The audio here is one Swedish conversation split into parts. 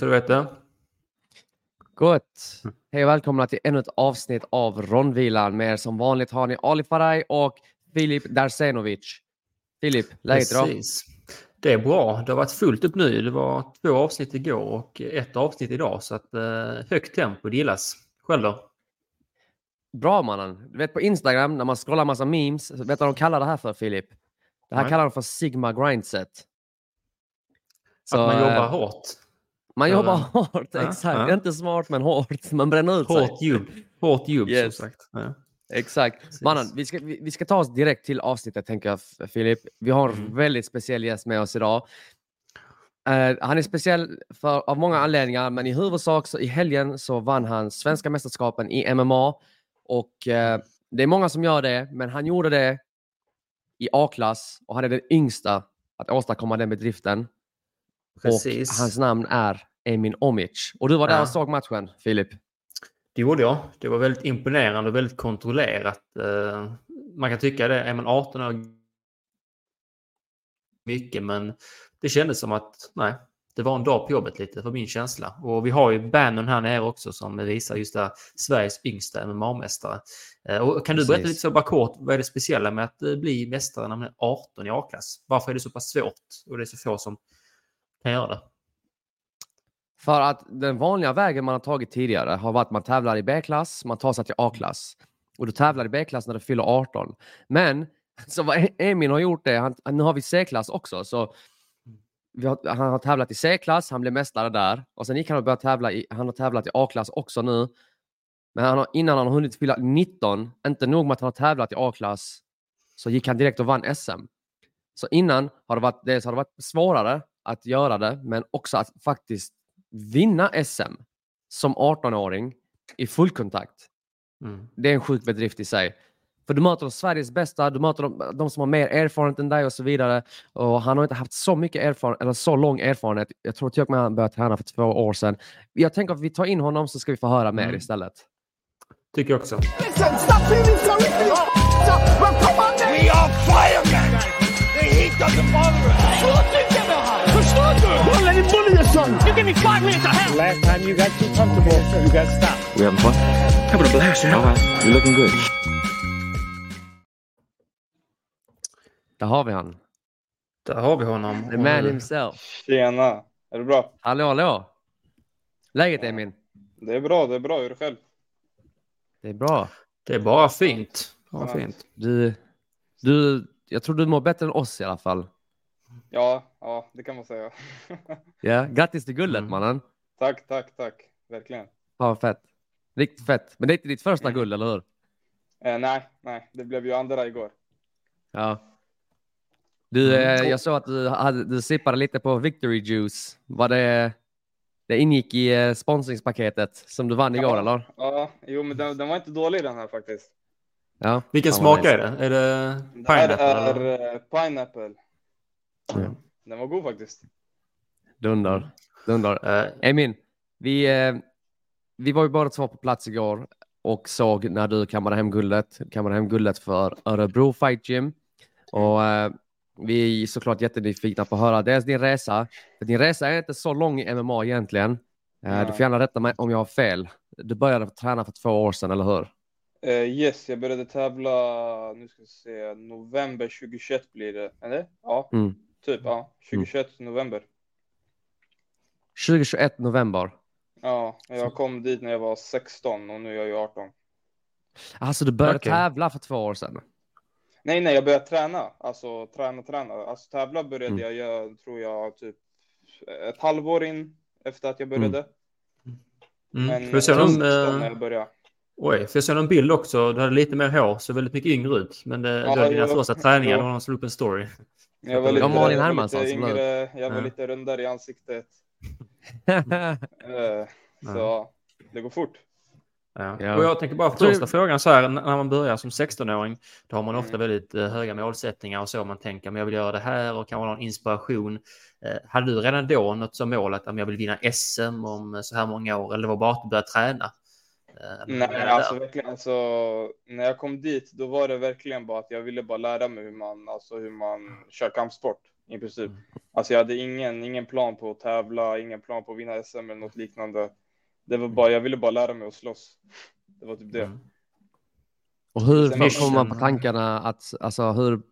så du vet det. Gott! Hej och välkomna till ännu ett avsnitt av Rondvilan. Med er som vanligt har ni Ali Faraj och Filip Darsenovic. Filip, läget idag? Det är bra. Det har varit fullt upp nu. Det var två avsnitt igår och ett avsnitt idag. Så att, eh, högt tempo, det gillas. Själv då? Bra mannen. Du vet på Instagram när man scrollar massa memes. Vet du vad de kallar det här för Filip? Det här Nej. kallar de för Sigma Grindset. att man eh, jobbar hårt. Man Eller- jobbar hårt, Ja, exakt. ja. Inte smart men hårt. Man bränner ut sig. Hårt jobb. Hårt jobb Yes. som sagt. Ja. Exakt. Precis. Mannen, vi ska, vi, vi ska ta oss direkt till avsnittet tänker jag Filip. Vi har en Mm. väldigt speciell gäst med oss idag. Eh, han är speciell för, av många anledningar, men i huvudsak så i helgen så vann han svenska mästerskapen i MMA. Och eh, det är många som gör det, men han gjorde det i A-klass och han är den yngsta att åstadkomma den bedriften. Precis. Och hans namn är Emin Omic. Och du var där och såg matchen, Filip. Det gjorde jag. Det var väldigt imponerande och väldigt kontrollerat. Eh, Man kan tycka det, är man 18 år mycket, men det kändes som att nej, det var en dag på jobbet lite för min känsla. Och vi har ju Bannon här nere också som visar just det här, Sveriges yngsta MMA-mästare. Eh, Och kan du berätta Precis. lite så bara kort, vad är det speciella med att eh, bli mästare när man är 18 i A-klass? Varför är det så pass svårt och det är så få som kan göra det? För att den vanliga vägen man har tagit tidigare har varit att man tävlar i B-klass, man tar sig till A-klass. Och du tävlar i B-klass när du fyller 18. Men så vad e- Emin har gjort det, han, nu har vi C-klass också. Så vi har, han har tävlat i C-klass, han blev mästare där. Och sen gick han och började tävla i, han har tävlat i A-klass också nu. Men han har, innan han har hunnit fylla 19, inte nog med att han har tävlat i A-klass, så gick han direkt och vann SM. Så innan har det varit, dels har det varit svårare att göra det, men också att faktiskt vinna SM som 18-åring i fullkontakt. Mm. Det är en sjuk bedrift i sig. För du möter Sveriges bästa, du möter de, de som har mer erfarenhet än dig och så vidare. Och han har inte haft så mycket erfarenhet, eller så lång erfarenhet. Jag tror till och med han började träna för två år sedan. Jag tänker att vi tar in honom så ska vi få höra mer Mm. istället. Tycker jag också. We are firemen. The heat doesn't bother You give me five minutes of hell. Last time you got too comfortable, you got stopped. We having fun? Having a blast, yeah. All right. You're looking good. Där har vi han. Där har vi honom. The man himself. Tjena! Är det bra? Hallå, hallå! Läget Emin? Det är bra, det är bra. Hur är det själv? Det är bra. Det är bara fint. Bara fint. Du, du, jag tror du mår bättre än oss i alla fall. Ja, ja, det kan man säga. Ja, grattis till guldet Mm. mannen. tack, tack, tack. Verkligen. Fan fett. Riktigt fett. Men det är inte ditt första Mm. guld, eller hur? Eh, nej, nej, det blev ju andra igår. Ja. Du, Mm. eh, jag såg att du, hade, du sippade lite på Victory Juice. Var det, det ingick i eh, sponsringspaketet som du vann igår, Ja. eller? Ja, jo, men den, den var inte dålig den här faktiskt. Ja. Vilken smak är det? Är det Det här pineapple? är eller? eh, pineapple. Ja. Den var god faktiskt. Dunder. Dunder. Eh, Emin, vi, eh, vi var ju båda två på plats igår och såg när du kammade hem guldet. Kammade hem guldet för Örebro Fight Gym. Och eh, vi är såklart jättenyfikna på att höra dels din resa. För din resa är inte så lång i MMA egentligen. Eh, du får gärna rätta mig om jag har fel. Du började träna för två år sedan, eller hur? Eh, yes, jag började tävla, nu ska vi se, november 2021 blir det. Eller? Ja, Mm. Typ. Ja, 2021 november. 2021 november. Ja, jag kom dit när jag var 16 och nu är jag ju 18. Alltså du började Okej. tävla för två år sedan. Nej, nej, jag började träna. Alltså träna, träna. Alltså tävla började Mm. jag, jag tror jag, typ ett halvår in efter att jag började. mm. Men Får jag var någon, 16 när eh, jag började. oj, jag se någon bild också? Du hade lite mer hår, så väldigt mycket yngre ut. Men det, Ja, det var dina första träningar, det var någon som upp en story. Jag var lite, Malin jag var Hermansson lite upp. yngre, jag var Ja. lite rundare i ansiktet. Eh, Så ja, det går fort. Ja. Ja. Och jag tänker bara Tror- första frågan så här, när man börjar som 16-åring, då har man ofta väldigt eh, höga målsättningar och så. Man tänker, men jag vill göra det här och kan ha någon inspiration. Eh, hade du redan då något som mål att om jag vill vinna SM om så här många år, eller var bara att du började träna? Eh, Nej, det alltså verkligen, alltså när jag kom dit, då var det verkligen bara att jag ville bara lära mig hur man, alltså hur man kör kampsport. i princip. Mm. Alltså jag hade ingen, ingen plan på att tävla, ingen plan på att vinna SM eller något liknande. Det Mm. var bara, jag ville bara lära mig att slåss. Det var typ det. Och hur kommer man på tankarna att, alltså hur,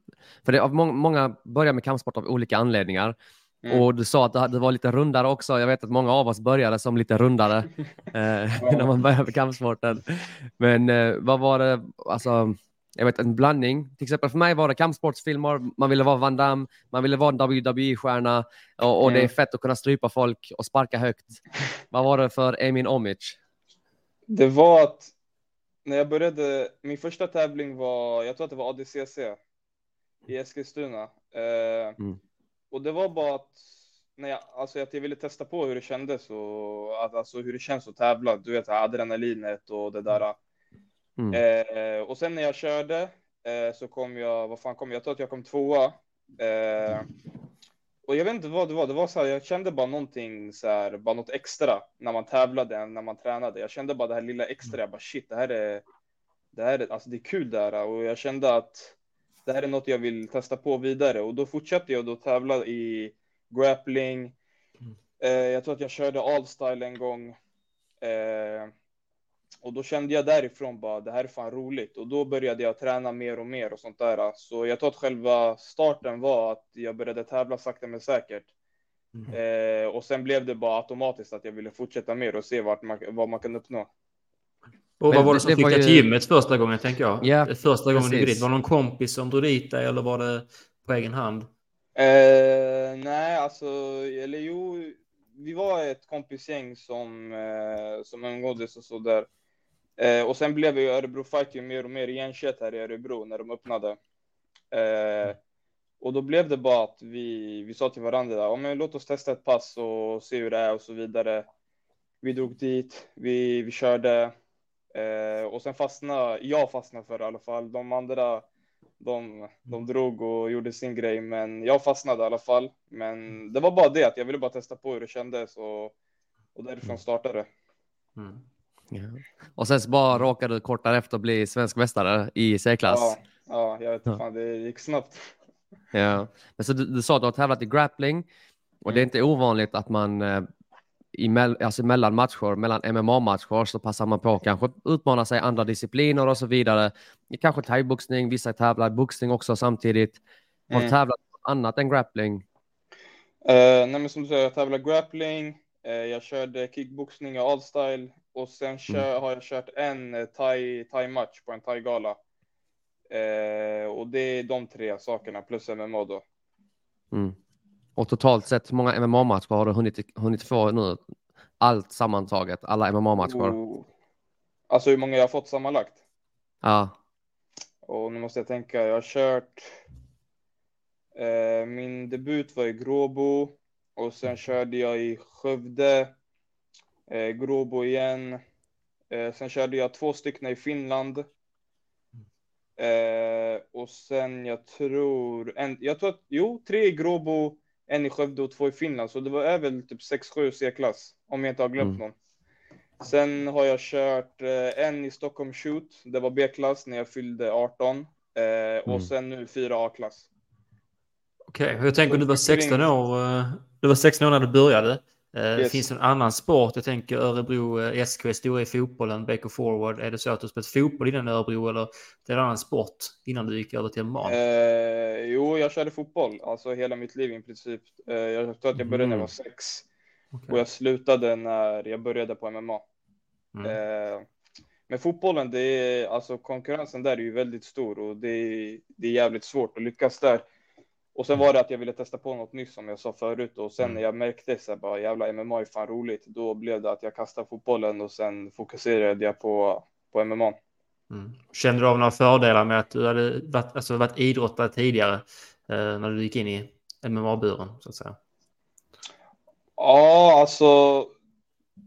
för det, många, många börjar med kampsport av olika anledningar. Mm. Och du sa att det- var lite rundare också. Jag vet att många av oss började som lite rundare eh, när man började med kampsporten. Men eh, vad var det, alltså, jag vet en blandning. Till exempel för mig var det kampsportsfilmer, man ville vara Van Damme, man ville vara en WWE-stjärna och, och det är Mm. fett att kunna strypa folk och sparka högt. vad var det för Emin Omic? Det var att när jag började, min första tävling var, jag tror att det var ADCC i Eskilstuna. Eh, Mm. Och det var bara att, när jag, alltså att jag ville testa på hur det kändes och att, alltså hur det känns att tävla. Du vet adrenalinet och det där. Mm. Eh, och sen när jag körde eh, så kom jag, vad fan kom jag? Jag tror att jag kom tvåa. Eh, och jag vet inte vad det var. Det var så här, jag kände bara någonting så här, bara något extra när man tävlade, när man tränade. Jag kände bara det här lilla extra. Jag bara shit, det här är, det här är, alltså det är kul det här. Och jag kände att det här är något jag vill testa på vidare. Och då fortsatte jag då tävla i grappling. Eh, jag tror att jag körde all-style en gång. Eh, och då kände jag därifrån bara, det här är fan roligt. Och då började jag träna mer och mer och sånt där. Så jag tror att själva starten var att jag började tävla sakta men säkert. Eh, och sen blev det bara automatiskt att jag ville fortsätta mer och se vart man, vad man kan uppnå. Och vad var det som det fick dig till gymmet första gången, tänker jag? Ja, första gången du gick precis. dit. Var det någon kompis som drog dit dig eller var det på egen hand? Eh, nej, alltså, eller jo, vi var ett kompisgäng som, eh, som umgåddes och så där. Eh, och sen blev ju Örebro Fighting mer och mer igenkänt här i Örebro när de öppnade. Eh, och då blev det bara att vi, vi sa till varandra, ja, men låt oss testa ett pass och se hur det är och så vidare. Vi drog dit, vi, vi körde eh, och sen fastnade, jag fastnade för det i alla fall. De andra de, de drog och gjorde sin grej, men jag fastnade i alla fall. Men det var bara det att jag ville bara testa på hur det kändes och, och därifrån startade det. Mm. Ja. Och sen så bara råkade du kort därefter bli svensk mästare i C-klass. Ja, ja, jag vet inte, fan, det gick snabbt. Ja. Men så du, du sa att du har tävlat i grappling och det är Mm. inte ovanligt att man eh, i mell, alltså mellan matcher, mellan MMA-matcher så passar man på att kanske utmana sig i andra discipliner och så vidare. I Kanske thaiboxning, vissa tävlar i boxning också samtidigt. Har Mm. tävlat i annat än grappling? Eh, nej, men som du säger, jag tävlade grappling, eh, jag körde kickboxning och all-style och sen kör, har jag kört en eh, thai, thai-match på en thai-gala. Eh, och det är de tre sakerna plus MMA då. Mm. Och totalt sett, hur många MMA-matcher har du hunnit, hunnit få nu? Allt sammantaget, alla MMA-matcher? Och, alltså hur många jag har fått sammanlagt. Ja. Och nu måste jag tänka, jag har kört. Eh, min debut var i Gråbo och sen körde jag i Skövde. Eh, Gråbo igen. Eh, sen körde jag två stycken i Finland. Eh, och sen jag tror, en, jag tror att, jo, tre i Gråbo, en i Skövde och två i Finland. Så det var är väl typ 6-7 C-klass, om jag inte har glömt Mm. någon. Sen har jag kört eh, en i Stockholm Shoot, det var B-klass när jag fyllde 18. Eh, Mm. Och sen nu fyra A-klass. Okej, jag tänker du var mycket 16 ring. år. eh, Du var 16 år när du började. Eh, Yes. Finns det en annan sport? Jag tänker Örebro eh, SK är stora i fotbollen, BK Forward. Är det så att du spelat fotboll innan Örebro eller det är en annan sport innan du gick över till MMA? Eh, jo, jag körde fotboll, alltså hela mitt liv i princip. Eh, jag tror att jag började när jag var sex. Okej. Och jag slutade när jag började på MMA. Mm. Eh, men fotbollen, det är, alltså konkurrensen där är ju väldigt stor och det är, det är jävligt svårt att lyckas där. Och sen var det att jag ville testa på något nytt som jag sa förut och sen när jag märkte så här, bara jävla MMA är fan roligt, då blev det att jag kastade fotbollen och sen fokuserade jag på, på MMA. Mm. Kände du av några fördelar med att du hade varit, alltså, varit idrottare tidigare eh, när du gick in i MMA-buren så att säga? Ja, alltså.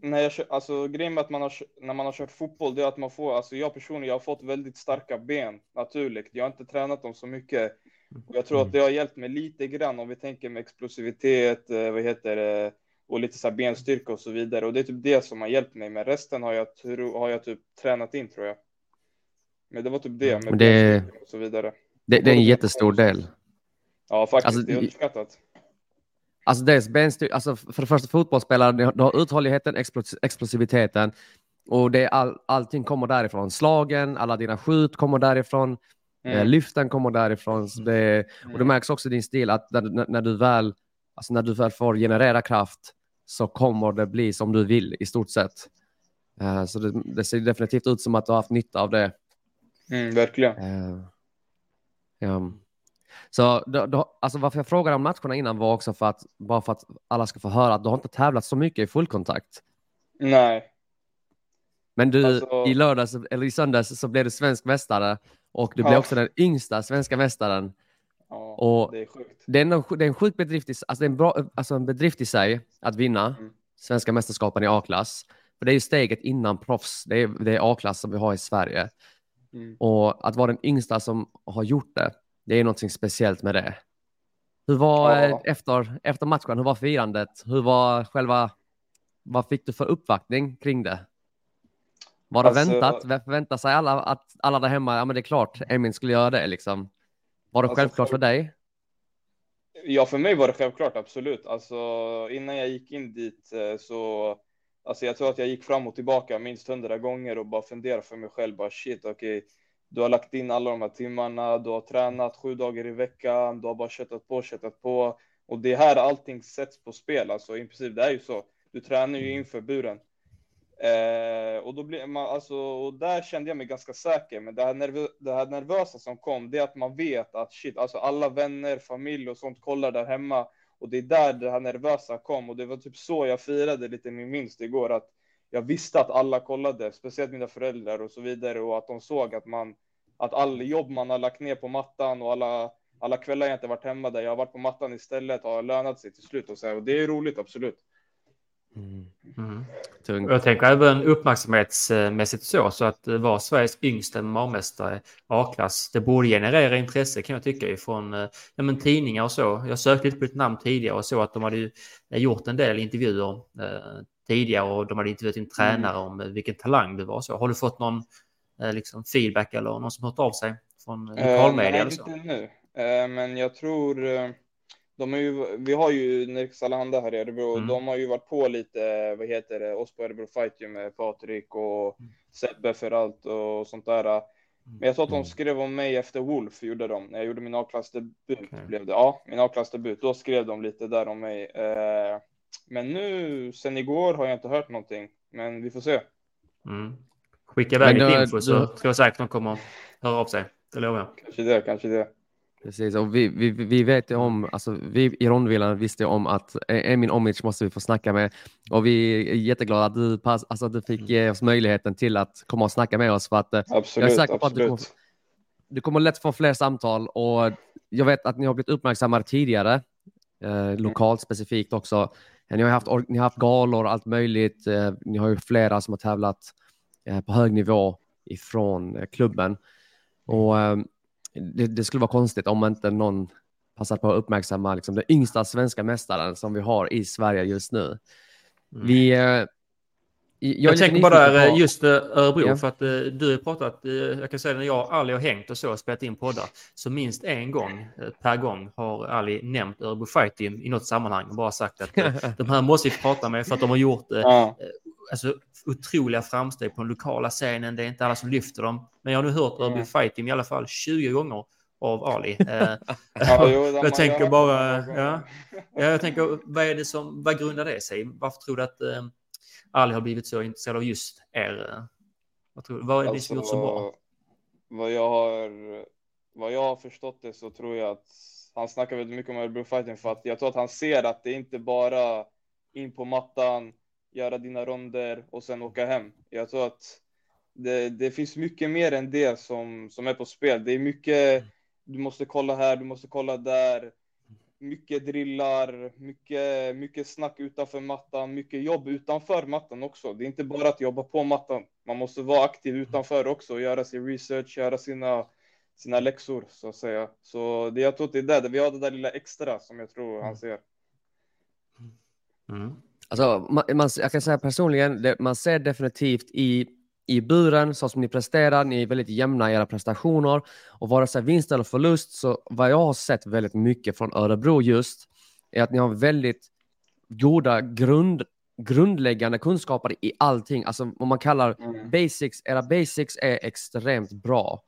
När jag, alltså grejen med att man har, när man har kört fotboll, det är att man får, alltså jag personligen, jag har fått väldigt starka ben naturligt. Jag har inte tränat dem så mycket. Jag tror att det har hjälpt mig lite grann om vi tänker med explosivitet, eh, vad heter det, och lite så här benstyrka och så vidare. Och det är typ det som har hjälpt mig. Men resten har jag, tro, har jag typ tränat in tror jag. Men det var typ det med Men det- och så vidare. Det, det är en jättestor del. Ja, faktiskt. Alltså, det är underskattat. Alltså dels benstyrka, alltså för det första fotbollsspelare, du har- uthålligheten, explos- explosiviteten och det är all, allting kommer därifrån. Slagen, alla dina skjut kommer därifrån, Mm. lyften kommer därifrån. Det, och det märks också i din stil att när, när, du väl, alltså när du väl får generera kraft så kommer det bli som du vill i stort sett. Eh, så det, det ser definitivt ut som att du har haft nytta av det. Mm, verkligen. Eh, ja. Så då, då, alltså varför jag frågade om matcherna innan var också för att bara för att alla ska få höra att du har inte tävlat så mycket i fullkontakt. Nej. Men du Alltså- i lördags eller i söndags så blev du svensk mästare och du Ja. blev också den yngsta svenska mästaren. Ja, Och- det är sjukt. Det är en, det är en sjuk bedrift i, alltså det är en, bra, alltså en bedrift i sig att vinna Mm. svenska mästerskapen i A-klass. För det är ju steget innan proffs. Det är, det är A-klass som vi har i Sverige. Mm. Och att vara den yngsta som har gjort det, det är någonting speciellt med det. Hur var Ja. eh, efter, efter matchen, hur var firandet? Hur var själva, vad fick du för uppvaktning kring det? Var det Alltså- väntat? Förväntar sig alla att alla där hemma, ja men det är klart, Emin skulle göra det liksom. Var det Alltså, självklart för folk- dig? Ja, för mig var det självklart, absolut. Alltså, innan jag gick in dit eh, så, alltså jag tror att jag gick fram och tillbaka minst hundra gånger och bara funderade för mig själv, bara shit, okej, du har lagt in alla de här timmarna, du har tränat sju dagar i veckan, du har bara köttat på, köttat på, och det är här allting sätts på spel, alltså i princip, det är ju så. Du tränar ju inför buren. Eh, och då blir man, alltså, och där kände jag mig ganska säker, men det här, nervö det här nervösa som kom, det är att man vet att shit, alltså alla vänner, familj och sånt kollar där hemma, och det är där det här nervösa kom, och det var typ så jag firade lite min minst igår, att jag visste att alla kollade, speciellt mina föräldrar och så vidare, och att de såg att man, att all jobb man har lagt ner på mattan och alla, alla kvällar jag inte varit hemma där jag har varit på mattan istället har lönat sig till slut och så här, och det är roligt, absolut. Mm. Och Jag tänker även uppmärksamhetsmässigt så, så att eh, vara Sveriges yngsta MMA-mästare A-klass, det borde generera intresse kan jag tycka ifrån eh, ja, men tidningar och så. Jag sökte lite på ditt namn tidigare och så att de hade eh, gjort en del intervjuer eh, tidigare och de hade intervjuat din tränare om eh, vilken talang du var. Så har du fått någon eh, liksom feedback eller någon som hört av sig från lokalmedia Eh, eller nej, så? inte nu. Men jag tror, de är ju, vi har ju Nirx Allehanda här i Örebro, Mm. de har ju varit på lite, eh, vad heter det, oss på Örebro Fight ju med Patrik och Sebbe för allt och sånt där. Men jag tror att de skrev om mig efter Wolf, gjorde de. När jag gjorde min A-klassdebut Okej. blev det. Ja, min A-klassdebut. Då skrev de lite där om mig. Eh, men nu, sen igår har jag inte hört någonting. Men vi får se. Mm. Skicka iväg lite då- info så då- tror jag säkert de kommer höra av sig. Det lovar jag. Kanske det, kanske det. Precis, och vi, vi, vi vet ju om, alltså vi i Rondvillan visste om att eh, Emin Omic måste vi få snacka med och vi är jätteglada att du, pass, alltså, att du fick ge oss möjligheten till att komma och snacka med oss för att eh, Absolut, säker på att du absolut. du kommer lätt få fler samtal och jag vet att ni har blivit uppmärksammade tidigare, eh, lokalt specifikt också. Eh, Ni har haft, ni har haft galor och allt möjligt. Eh, ni har ju flera som har tävlat eh, på hög nivå ifrån eh, klubben. Och eh, det, det skulle vara konstigt om inte någon passar på att uppmärksamma liksom, den yngsta svenska mästaren som vi har i Sverige just nu. Vi, eh, jag, Jag, tänker bara på- eh, just eh, Örebro, Ja. för att eh, du har pratat, eh, jag kan säga när jag och Ali har hängt och så, spelat in poddar, så minst en gång eh, per gång har Ali nämnt Örebro Fight Team i något sammanhang och bara sagt att eh, de här måste vi prata med för att de har gjort eh, Ja, alltså, otroliga framsteg på den lokala scenen. Det är inte alla som lyfter dem. Men jag har nu hört Örebro Mm. Fight Team i alla fall 20 gånger av Ali. Eh, jag tänker bara, ja, jag tänker, vad är det som, vad grundar det sig? Varför tror du att eh, Ali har blivit så intresserad av just er? Vad, tror, vad är det som gjort så bra? Alltså, Vad jag har, vad jag har förstått det så tror jag att han snackar väldigt mycket om Örebro Fighting för att jag tror att han ser att det inte bara in på mattan, göra dina ronder och sen åka hem. Jag tror att det, det finns mycket mer än det som, som är på spel. Det är mycket, du måste kolla här, du måste kolla där. Mycket drillar, mycket, mycket snack utanför mattan, mycket jobb utanför mattan också. Det är inte bara att jobba på mattan. Man måste vara aktiv utanför också och göra sin research, göra sina, sina läxor så att säga. Så det, jag tror att det är där, vi har det där lilla extra som jag tror han ser. Mm. Alltså, man, man, jag kan säga personligen, det, man ser definitivt i, i buren, så som ni presterar, ni är väldigt jämna i era prestationer. Och vare sig vinst eller förlust, så vad jag har sett väldigt mycket från Örebro just, är att ni har väldigt goda grund, grundläggande kunskaper i allting. Alltså om man kallar Mm. basics, era basics är extremt bra.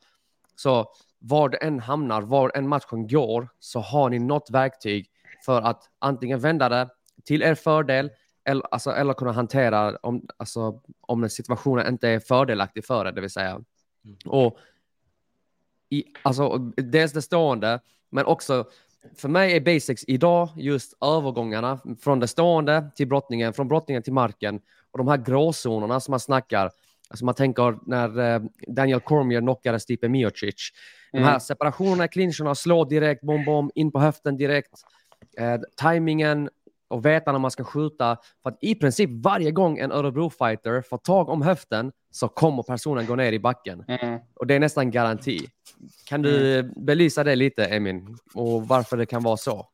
Så var det än hamnar, var en matchen går, så har ni något verktyg för att antingen vända det till er fördel eller, alltså, eller kunna hantera om, alltså, om en situationen inte är fördelaktig för er, det vill säga. Och i, alltså, dels det stående, men också för mig är basics idag just övergångarna från det stående till brottningen, från brottningen till marken och de här gråzonerna som man snackar. Alltså man tänker när eh, Daniel Cormier knockade Stipe Miocic. De här Mm. separationerna, clincherna, slå direkt, bom, bom, in på höften direkt. Eh, timingen och veta när man ska skjuta. För att i princip varje gång en Örebro-fighter får tag om höften så kommer personen gå ner i backen. Mm. Och det är nästan garanti. Kan du belysa det lite, Emin? Och varför det kan vara så?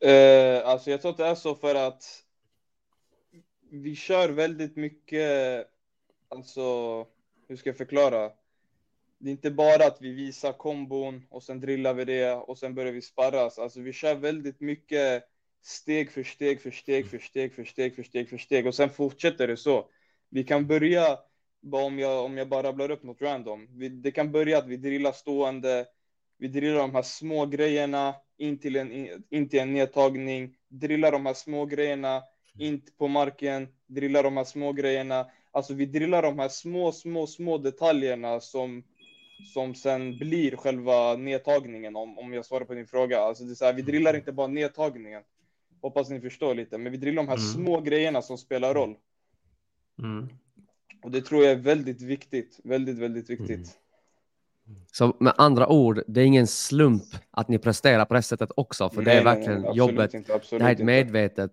Eh, alltså jag tror att det är så för att vi kör väldigt mycket, alltså hur ska jag förklara? Det är inte bara att vi visar kombon och sen drillar vi det och sen börjar vi sparras. Alltså vi kör väldigt mycket steg för steg för steg för steg för steg för steg för steg och sen fortsätter det så. Vi kan börja, om jag, om jag bara rabblar upp något random. Vi, det kan börja att vi drillar stående, vi drillar de här små grejerna in till en, in, in till en nedtagning, drillar de här små grejerna in på marken, drillar de här små grejerna. Alltså vi drillar de här små, små, små detaljerna som, som sen blir själva nedtagningen om, om jag svarar på din fråga. Alltså det är så här, vi drillar inte bara nedtagningen. Hoppas ni förstår lite, men vi drillar de här Mm. små grejerna som spelar roll. Mm. Och det tror jag är väldigt viktigt, väldigt, väldigt viktigt. Mm. Så med andra ord, det är ingen slump att ni presterar på det sättet också, för det Nej, är nej, verkligen nej, jobbet. Inte, Det här är ett inte. medvetet,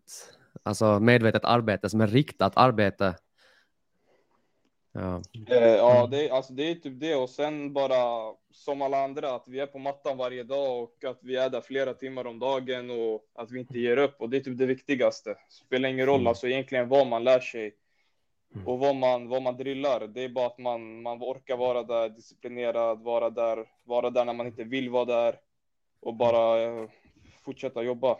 alltså medvetet arbete som är riktat arbete. Ja. Eh, ja, Mm. det, är- alltså, det är typ det. Och sen bara som alla andra, att vi är på mattan varje dag och att vi är där flera timmar om dagen och att vi inte ger upp. Och det är typ det viktigaste. Spelar ingen roll Mm. alltså egentligen vad man lär sig och vad man, vad man drillar. Det är bara att man, man orkar vara där, disciplinerad, vara där, vara där när man inte vill vara där och bara eh, fortsätta jobba.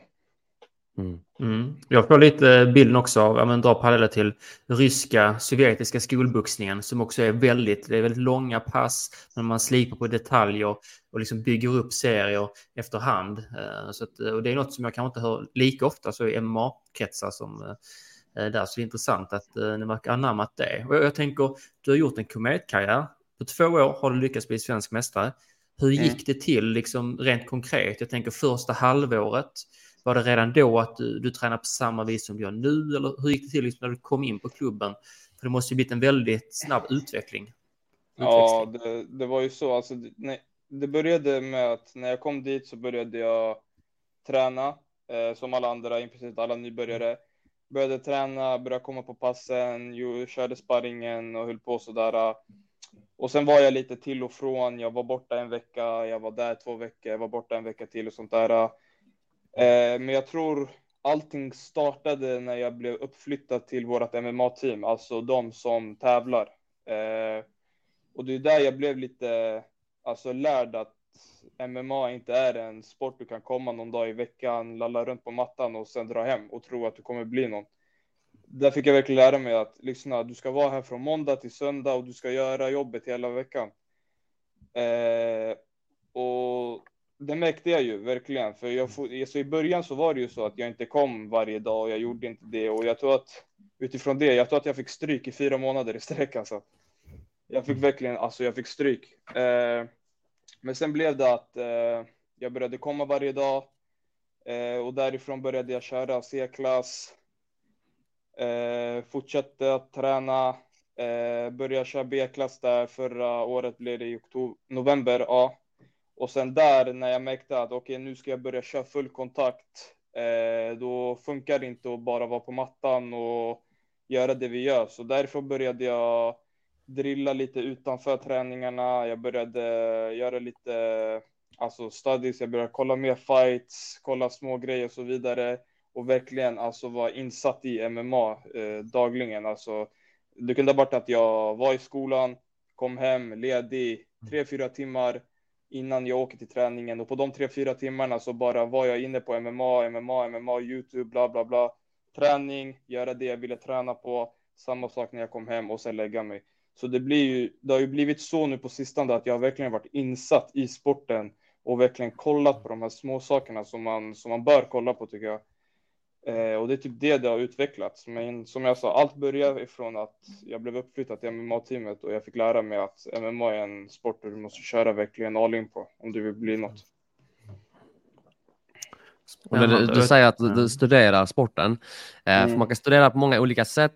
Mm. Mm. Jag får lite bilden också av, men dra paralleller till ryska, sovjetiska skolboxningen som också är väldigt, det är väldigt långa pass, men man slipar på detaljer och liksom bygger upp serier efterhand. Eh, Så att, och det är något som jag kanske inte hör lika ofta så i MMA-kretsar som eh, där, så det är intressant att eh, ni verkar anammat det. Och jag, jag tänker, du har gjort en kometkarriär. På två år har du lyckats bli svensk mästare. Hur gick Mm. det till liksom rent konkret? Jag tänker första halvåret. Var det redan då att du, du tränar på samma vis som du gör nu? Eller hur gick det till liksom när du kom in på klubben? För det måste ju blivit en väldigt snabb utveckling. Ja, det, det var ju så. Alltså, det, nej, det började med att när jag kom dit så började jag träna eh, som alla andra, i princip alla nybörjare. Började träna, började komma på passen, jo, körde sparringen och höll på sådär. Och sen var jag lite till och från. Jag var borta en vecka, jag var där två veckor, jag var borta en vecka till och sånt där. Eh, men jag tror allting startade när jag blev uppflyttad till vårt MMA-team, alltså de som tävlar. Eh, och det är där jag blev lite alltså, lärd att MMA inte är en sport du kan komma någon dag i veckan, lalla runt på mattan och sen dra hem och tro att du kommer bli någon. Där fick jag verkligen lära mig att lyssna, du ska vara här från måndag till söndag och du ska göra jobbet hela veckan. Eh, och det märkte jag ju verkligen, för jag, får- så i början så var det ju så att jag inte kom varje dag och jag gjorde inte det och jag tror att utifrån det, jag tror att jag fick stryk i fyra månader i sträck alltså. Jag fick verkligen, alltså jag fick stryk. Eh, men sen blev det att eh, jag började komma varje dag eh, och därifrån började jag köra C-klass. Eh, fortsatte att träna, eh, började köra B-klass där förra året blev det i oktober, november, ja. Och sen där när jag märkte att okej, nu ska jag börja köra full kontakt, eh, då funkar det inte att bara vara på mattan och göra det vi gör. Så därifrån började jag drilla lite utanför träningarna. Jag började göra lite alltså studies. Jag började kolla mer fights, kolla små grejer och så vidare och verkligen alltså vara insatt i MMA eh, dagligen. Alltså, det kunde ha varit att jag var i skolan, kom hem ledig tre, fyra timmar, innan jag åker till träningen och på de tre, fyra timmarna så bara var jag inne på MMA, MMA, MMA, YouTube, bla, bla, bla. Träning, göra det jag ville träna på, samma sak när jag kom hem och sen lägga mig. Så det blir ju, det har ju blivit så nu på sistone att jag har verkligen varit insatt i sporten och verkligen kollat på de här små sakerna som man, som man bör kolla på tycker jag. Eh, och det är typ det det har utvecklats. Men som jag sa, allt börjar ifrån att jag blev uppflyttad till MMA-teamet och jag fick lära mig att MMA är en sport du måste köra verkligen all in på om du vill bli något. Du, du säger att du, studerar sporten, eh, Mm. för man kan studera på många olika sätt.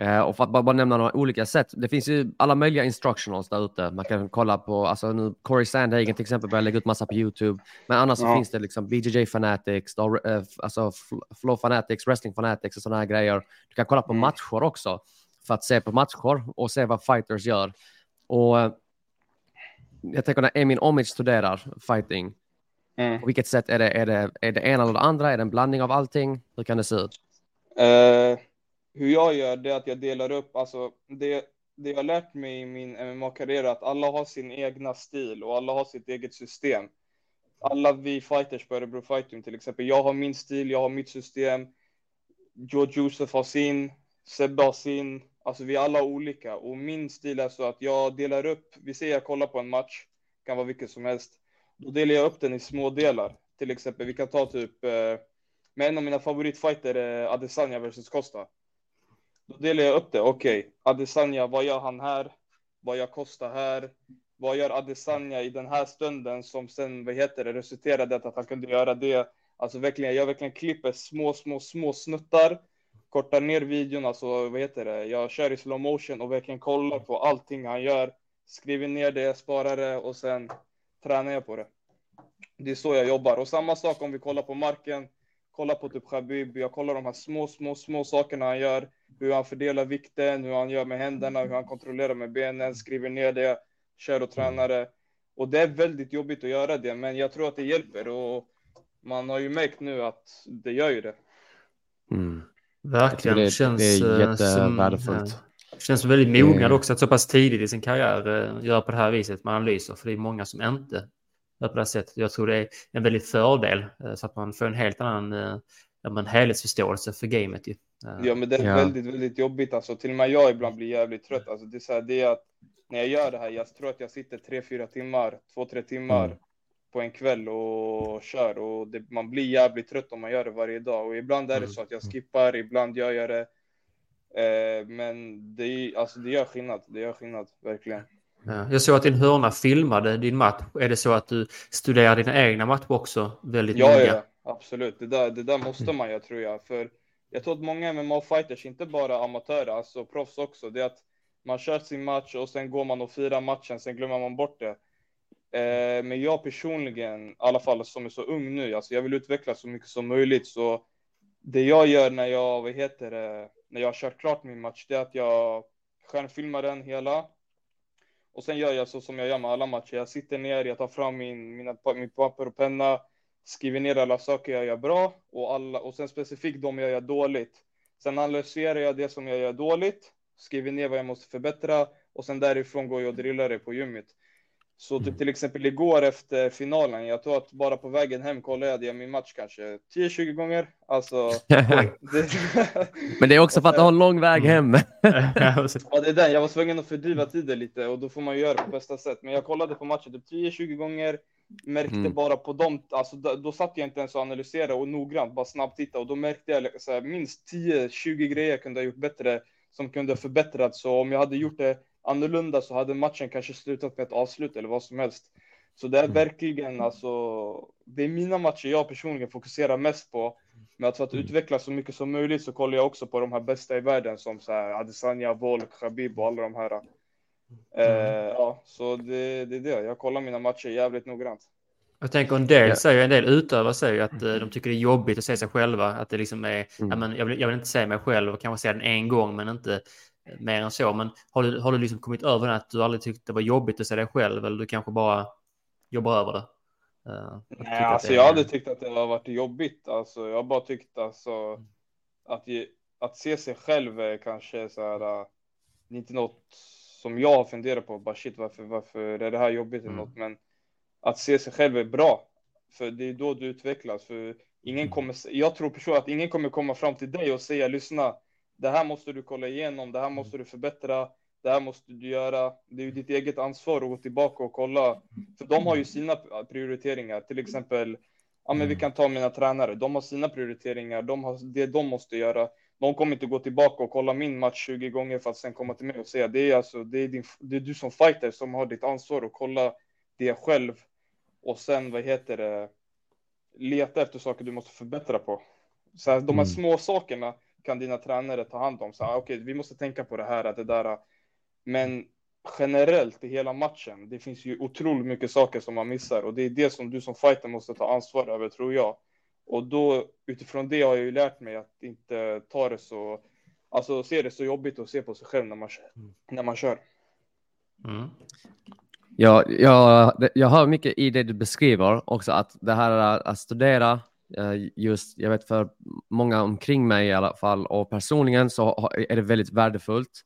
Eh, och för att bara, bara nämna några olika sätt. Det finns ju alla möjliga instructionals där ute. Man kan kolla på, alltså nu Corey Sandhagen till exempel börjar lägga ut massa på YouTube. Men annars så Ja. finns det liksom BJJ Fanatics, då, eh, alltså Fl- Flow Fanatics, Wrestling Fanatics och sådana här grejer. Du kan kolla på Mm. matcher också för att se på matcher och se vad fighters gör. Och eh, jag tänker när Emin Omic studerar fighting, Mm. på vilket sätt är det? Är det, är det ena eller det andra? Är det en blandning av allting? Hur kan det se ut? Eh, hur jag gör det är att jag delar upp, alltså det, det jag har lärt mig i min MMA-karriär är att alla har sin egna stil och alla har sitt eget system. Alla vi fighters på Örebro Fighting till exempel, jag har min stil, jag har mitt system. George Josef har sin, Sebbe har sin, alltså vi är alla olika och min stil är så att jag delar upp, vi säger jag kollar på en match, kan vara vilket som helst, då delar jag upp den i små delar. Till exempel, vi kan ta typ, eh, med en av mina favoritfighter är Adesanya versus Costa. Då delar jag upp det. Okej, Adesanya, vad gör han här? Vad gör Costa här? Vad gör Adesanya i den här stunden som sen, vad heter det, resulterade i att han kunde göra det? Alltså verkligen, jag verkligen klipper små, små, små snuttar, kortar ner videon, alltså vad heter det, jag kör i slow motion och verkligen kollar på allting han gör, skriver ner det, sparar det och sen tränar jag på det. Det är så jag jobbar. Och samma sak om vi kollar på marken, kollar på typ Khabib, jag kollar de här små, små, små sakerna han gör, hur han fördelar vikten, hur han gör med händerna, hur han kontrollerar med benen, skriver ner det, kör och tränar det. Och det är väldigt jobbigt att göra det, men jag tror att det hjälper och man har ju märkt nu att det gör ju det. Mm. Verkligen. Det- det känns, är eh, jättevärdefullt. Som, ja, känns väldigt mognad Det- också att så pass tidigt i sin karriär eh, göra på det här viset med analyser. För det är många som inte på det här sättet. Jag tror det är en väldigt fördel eh, så att man får en helt annan eh, men helhetsförståelse för gamet. Ju. Eh, Ja, men det är Ja. väldigt, väldigt jobbigt. Alltså, till och med jag ibland blir jävligt trött. Alltså, det är så här, det är att när jag gör det här, jag tror att jag sitter tre, fyra timmar, två, tre timmar Mm. på en kväll och kör och det, man blir jävligt trött om man gör det varje dag. Och ibland är det Mm. så att jag skippar, ibland gör jag det. Eh, men det, är- alltså, det gör skillnad. Det gör skillnad, verkligen. Ja, jag såg att din hörna filmade din match. Är det så att du studerar dina egna matcher också väldigt Ja, noga? ja, absolut. Det där, det där måste man göra tror jag. För jag tror att många MMA-fighters, inte bara amatörer, alltså proffs också, det är att man kör sin match och sen går man och firar matchen, sen glömmer man bort det. Eh, men jag personligen, i alla fall som är så ung nu, alltså jag vill utvecklas så mycket som möjligt. Så det jag gör när jag, vad heter det, när jag kört klart min match, det är att jag skärmfilmar den hela. Och sen gör jag så som jag gör med alla matcher. Jag sitter ner, jag tar fram min, mina, min papper och penna, skriver ner alla saker jag gör bra och, alla, och sen specifikt de jag gör dåligt. Sen analyserar jag det som jag gör dåligt, skriver ner vad jag måste förbättra och sen därifrån går jag och drillar det på gymmet. Så typ till exempel igår efter finalen, jag tror att bara på vägen hem kollade jag min match kanske 10-20 gånger. Alltså, det, Men det är också för att du har en lång väg hem. Ja, det är den. Jag var tvungen att fördriva tiden lite och då får man ju göra det på bästa sätt. Men jag kollade på matchen typ 10-20 gånger, märkte Mm. bara på dem, alltså då, då satt jag inte ens och analyserade och noggrant, bara snabbt titta och då märkte jag så här, minst 10-20 grejer jag kunde ha gjort bättre som kunde ha förbättrats. Så om jag hade gjort det annorlunda så hade matchen kanske slutat med ett avslut eller vad som helst. Så det är Mm. verkligen alltså, det är mina matcher jag personligen fokuserar mest på. Men att för att utvecklas så mycket som möjligt så kollar jag också på de här bästa i världen som så här Adesanya, Volk, Khabib och alla de här. Eh, ja, så det, det är det. Jag kollar mina matcher jävligt noggrant. Jag tänker en del säger, en del utövare säger att eh, de tycker det är jobbigt att se sig själva. Att det liksom är, Mm. ja, men jag, vill, jag vill inte se mig själv och kanske se den en gång men inte mer än så. Men har du, har du liksom kommit över det att du aldrig tyckte det var jobbigt att se dig själv eller du kanske bara jobbar över det? Tycker Nej, alltså det är- jag hade tyckt att det har varit jobbigt. Alltså, jag har bara tyckt alltså att, ge, att se sig själv är kanske så här. äh, det är inte något som jag har funderat på. Bara shit, varför, varför är det här jobbigt eller Mm. något? Men att se sig själv är bra. För det är då du utvecklas. För ingen kommer, jag tror personligen att ingen kommer komma fram till dig och säga lyssna, det här måste du kolla igenom, det här måste du förbättra, det här måste du göra. Det är ju ditt eget ansvar att gå tillbaka och kolla. För de har ju sina prioriteringar, till exempel, ja men vi kan ta mina tränare, de har sina prioriteringar, de har det de måste göra. De kommer inte gå tillbaka och kolla min match 20 gånger för att sen komma till mig och säga det är alltså, det är, din, det är du som fighter som har ditt ansvar att kolla det själv och sen vad heter det, leta efter saker du måste förbättra på. Så här, de här Mm. små sakerna kan dina tränare ta hand om. Så här, okej, vi måste tänka på det här, att det där. Men generellt i hela matchen, det finns ju otroligt mycket saker som man missar och det är det som du som fighter måste ta ansvar över, tror jag. Och då utifrån det har jag ju lärt mig att inte ta det så, alltså se det så jobbigt att se på sig själv när man, när man kör. Mm. Ja, jag, jag hör mycket i det du beskriver också att det här att studera just, jag vet för många omkring mig i alla fall och personligen så är det väldigt värdefullt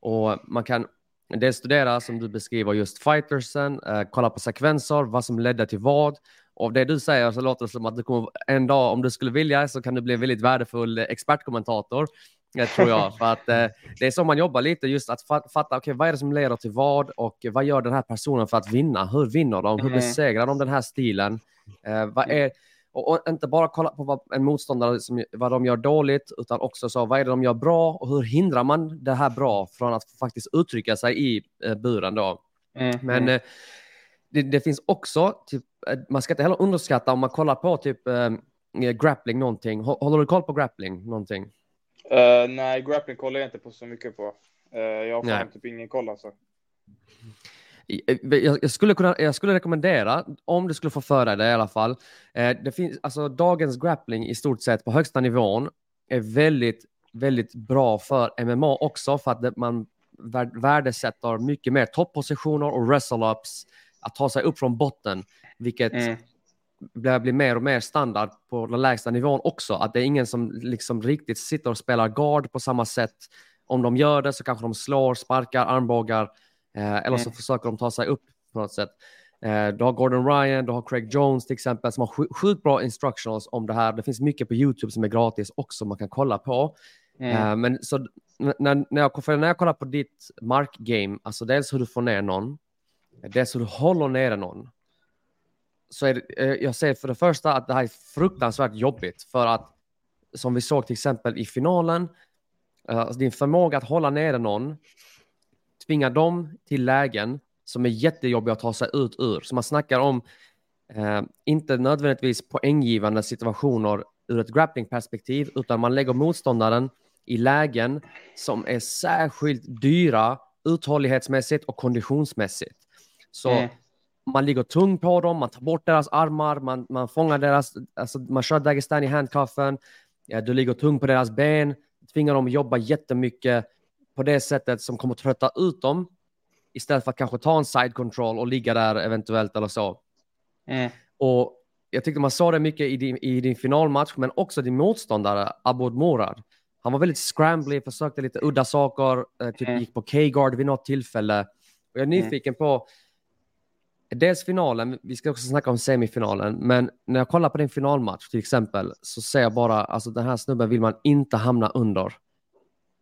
och man kan dels studera som du beskriver just fightersen, eh, kolla på sekvenser, vad som ledde till vad och det du säger så låter det som att du kommer en dag om du skulle vilja så kan du bli en väldigt värdefull eh, expertkommentator. Det tror jag, för att eh, det är så man jobbar lite, just att fa- fatta okay, vad är det som leder till vad och vad gör den här personen för att vinna? Hur vinner de? Hur Mm. besegrar de den här stilen? Eh, vad är, och, och inte bara kolla på vad en motståndare som, vad de gör dåligt, utan också så vad är det de gör bra och hur hindrar man det här bra från att faktiskt uttrycka sig i eh, buren då? Mm. Men eh, det, det finns också, typ, eh, man ska inte heller underskatta om man kollar på typ eh, grappling någonting. Hå- Håller du koll på grappling någonting? Eh, nej, grappling kollar jag inte på så mycket på. Eh, jag har fan typ ingen koll alltså. Eh, Jag, skulle kunna, jag skulle rekommendera, om du skulle få för dig det i alla fall, eh, det finns, alltså dagens grappling i stort sett på högsta nivån är väldigt, väldigt bra för MMA också för att man vär- värdesätter mycket mer toppositioner och wrestle-ups, att ta sig upp från botten, vilket Mm. börjar bli mer och mer standard på den lägsta nivån också. Att det är ingen som liksom riktigt sitter och spelar guard på samma sätt. Om de gör det så kanske de slår, sparkar, armbågar eh, eller så Mm. försöker de ta sig upp på något sätt. Eh, du har Gordon Ryan, du har Craig Jones till exempel som har sj- sjukt bra instructionals om det här. Det finns mycket på YouTube som är gratis också man kan kolla på. Mm. Eh, men så när, när, jag, när jag kollar på ditt markgame, alltså dels hur du får ner någon, dels hur du håller nere någon, så är det, eh, jag säger för det första att det här är fruktansvärt jobbigt för att som vi såg till exempel i finalen, eh, alltså din förmåga att hålla nere någon tvingar dem till lägen som är jättejobbiga att ta sig ut ur. Så man snackar om eh, inte nödvändigtvis poänggivande situationer ur ett grapplingperspektiv, utan man lägger motståndaren i lägen som är särskilt dyra uthållighetsmässigt och konditionsmässigt. Så Mm. man ligger tung på dem, man tar bort deras armar, man, man fångar deras, alltså man kör Dagestan i handcuffen, ja, du ligger tung på deras ben, tvingar dem att jobba jättemycket på det sättet som kommer trötta ut dem istället för att kanske ta en side control och ligga där eventuellt eller så. Mm. Och jag tyckte man såg det mycket i din, i din finalmatch, men också din motståndare Abod Morad. Han var väldigt scrambly, försökte lite udda saker, eh, typ Mm. gick på K-guard vid något tillfälle. Och jag är nyfiken på dels finalen, vi ska också snacka om semifinalen, men när jag kollar på din finalmatch till exempel så ser jag bara, alltså den här snubben vill man inte hamna under.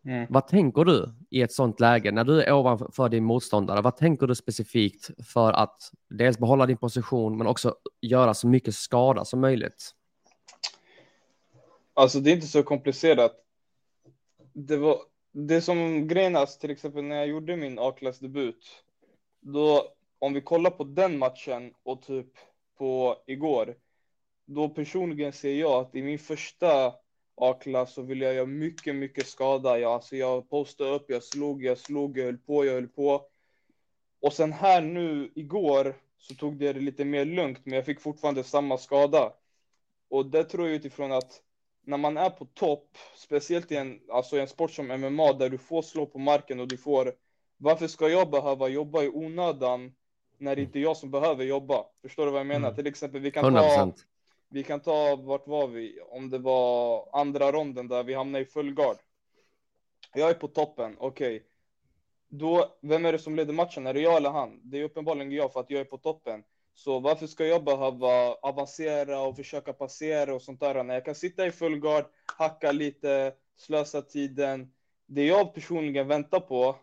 Mm. Vad tänker du i ett sånt läge när du är ovanför din motståndare? Vad tänker du specifikt för att dels behålla din position men också göra så mycket skada som möjligt? Alltså det är inte så komplicerat. Det var det som grejen är, till exempel när jag gjorde min A-klassdebut. Då, om vi kollar på den matchen och typ på igår. Då personligen ser jag att i min första A-klass så ville jag göra mycket, mycket skada. Jag, alltså jag postade upp, jag slog, jag slog, jag höll på, jag höll på. Och sen här nu igår så tog det det lite mer lugnt, men jag fick fortfarande samma skada. Och det tror jag utifrån att när man är på topp, speciellt i en, alltså i en sport som MMA där du får slå på marken och du får, varför ska jag behöva jobba i onödan när det inte är jag som behöver jobba? Förstår du vad jag menar? Mm. Till exempel, vi kan 100 ta, procent vi kan ta, vart var vi? Om det var andra ronden där vi hamnade i full guard. Jag är på toppen, okej. Då, vem är det som leder matchen? Är det jag eller han? Det är uppenbarligen jag för att jag är på toppen. Så varför ska jag behöva avancera och försöka passera och sånt där när jag kan sitta i full guard, hacka lite, slösa tiden. Det jag personligen väntar på,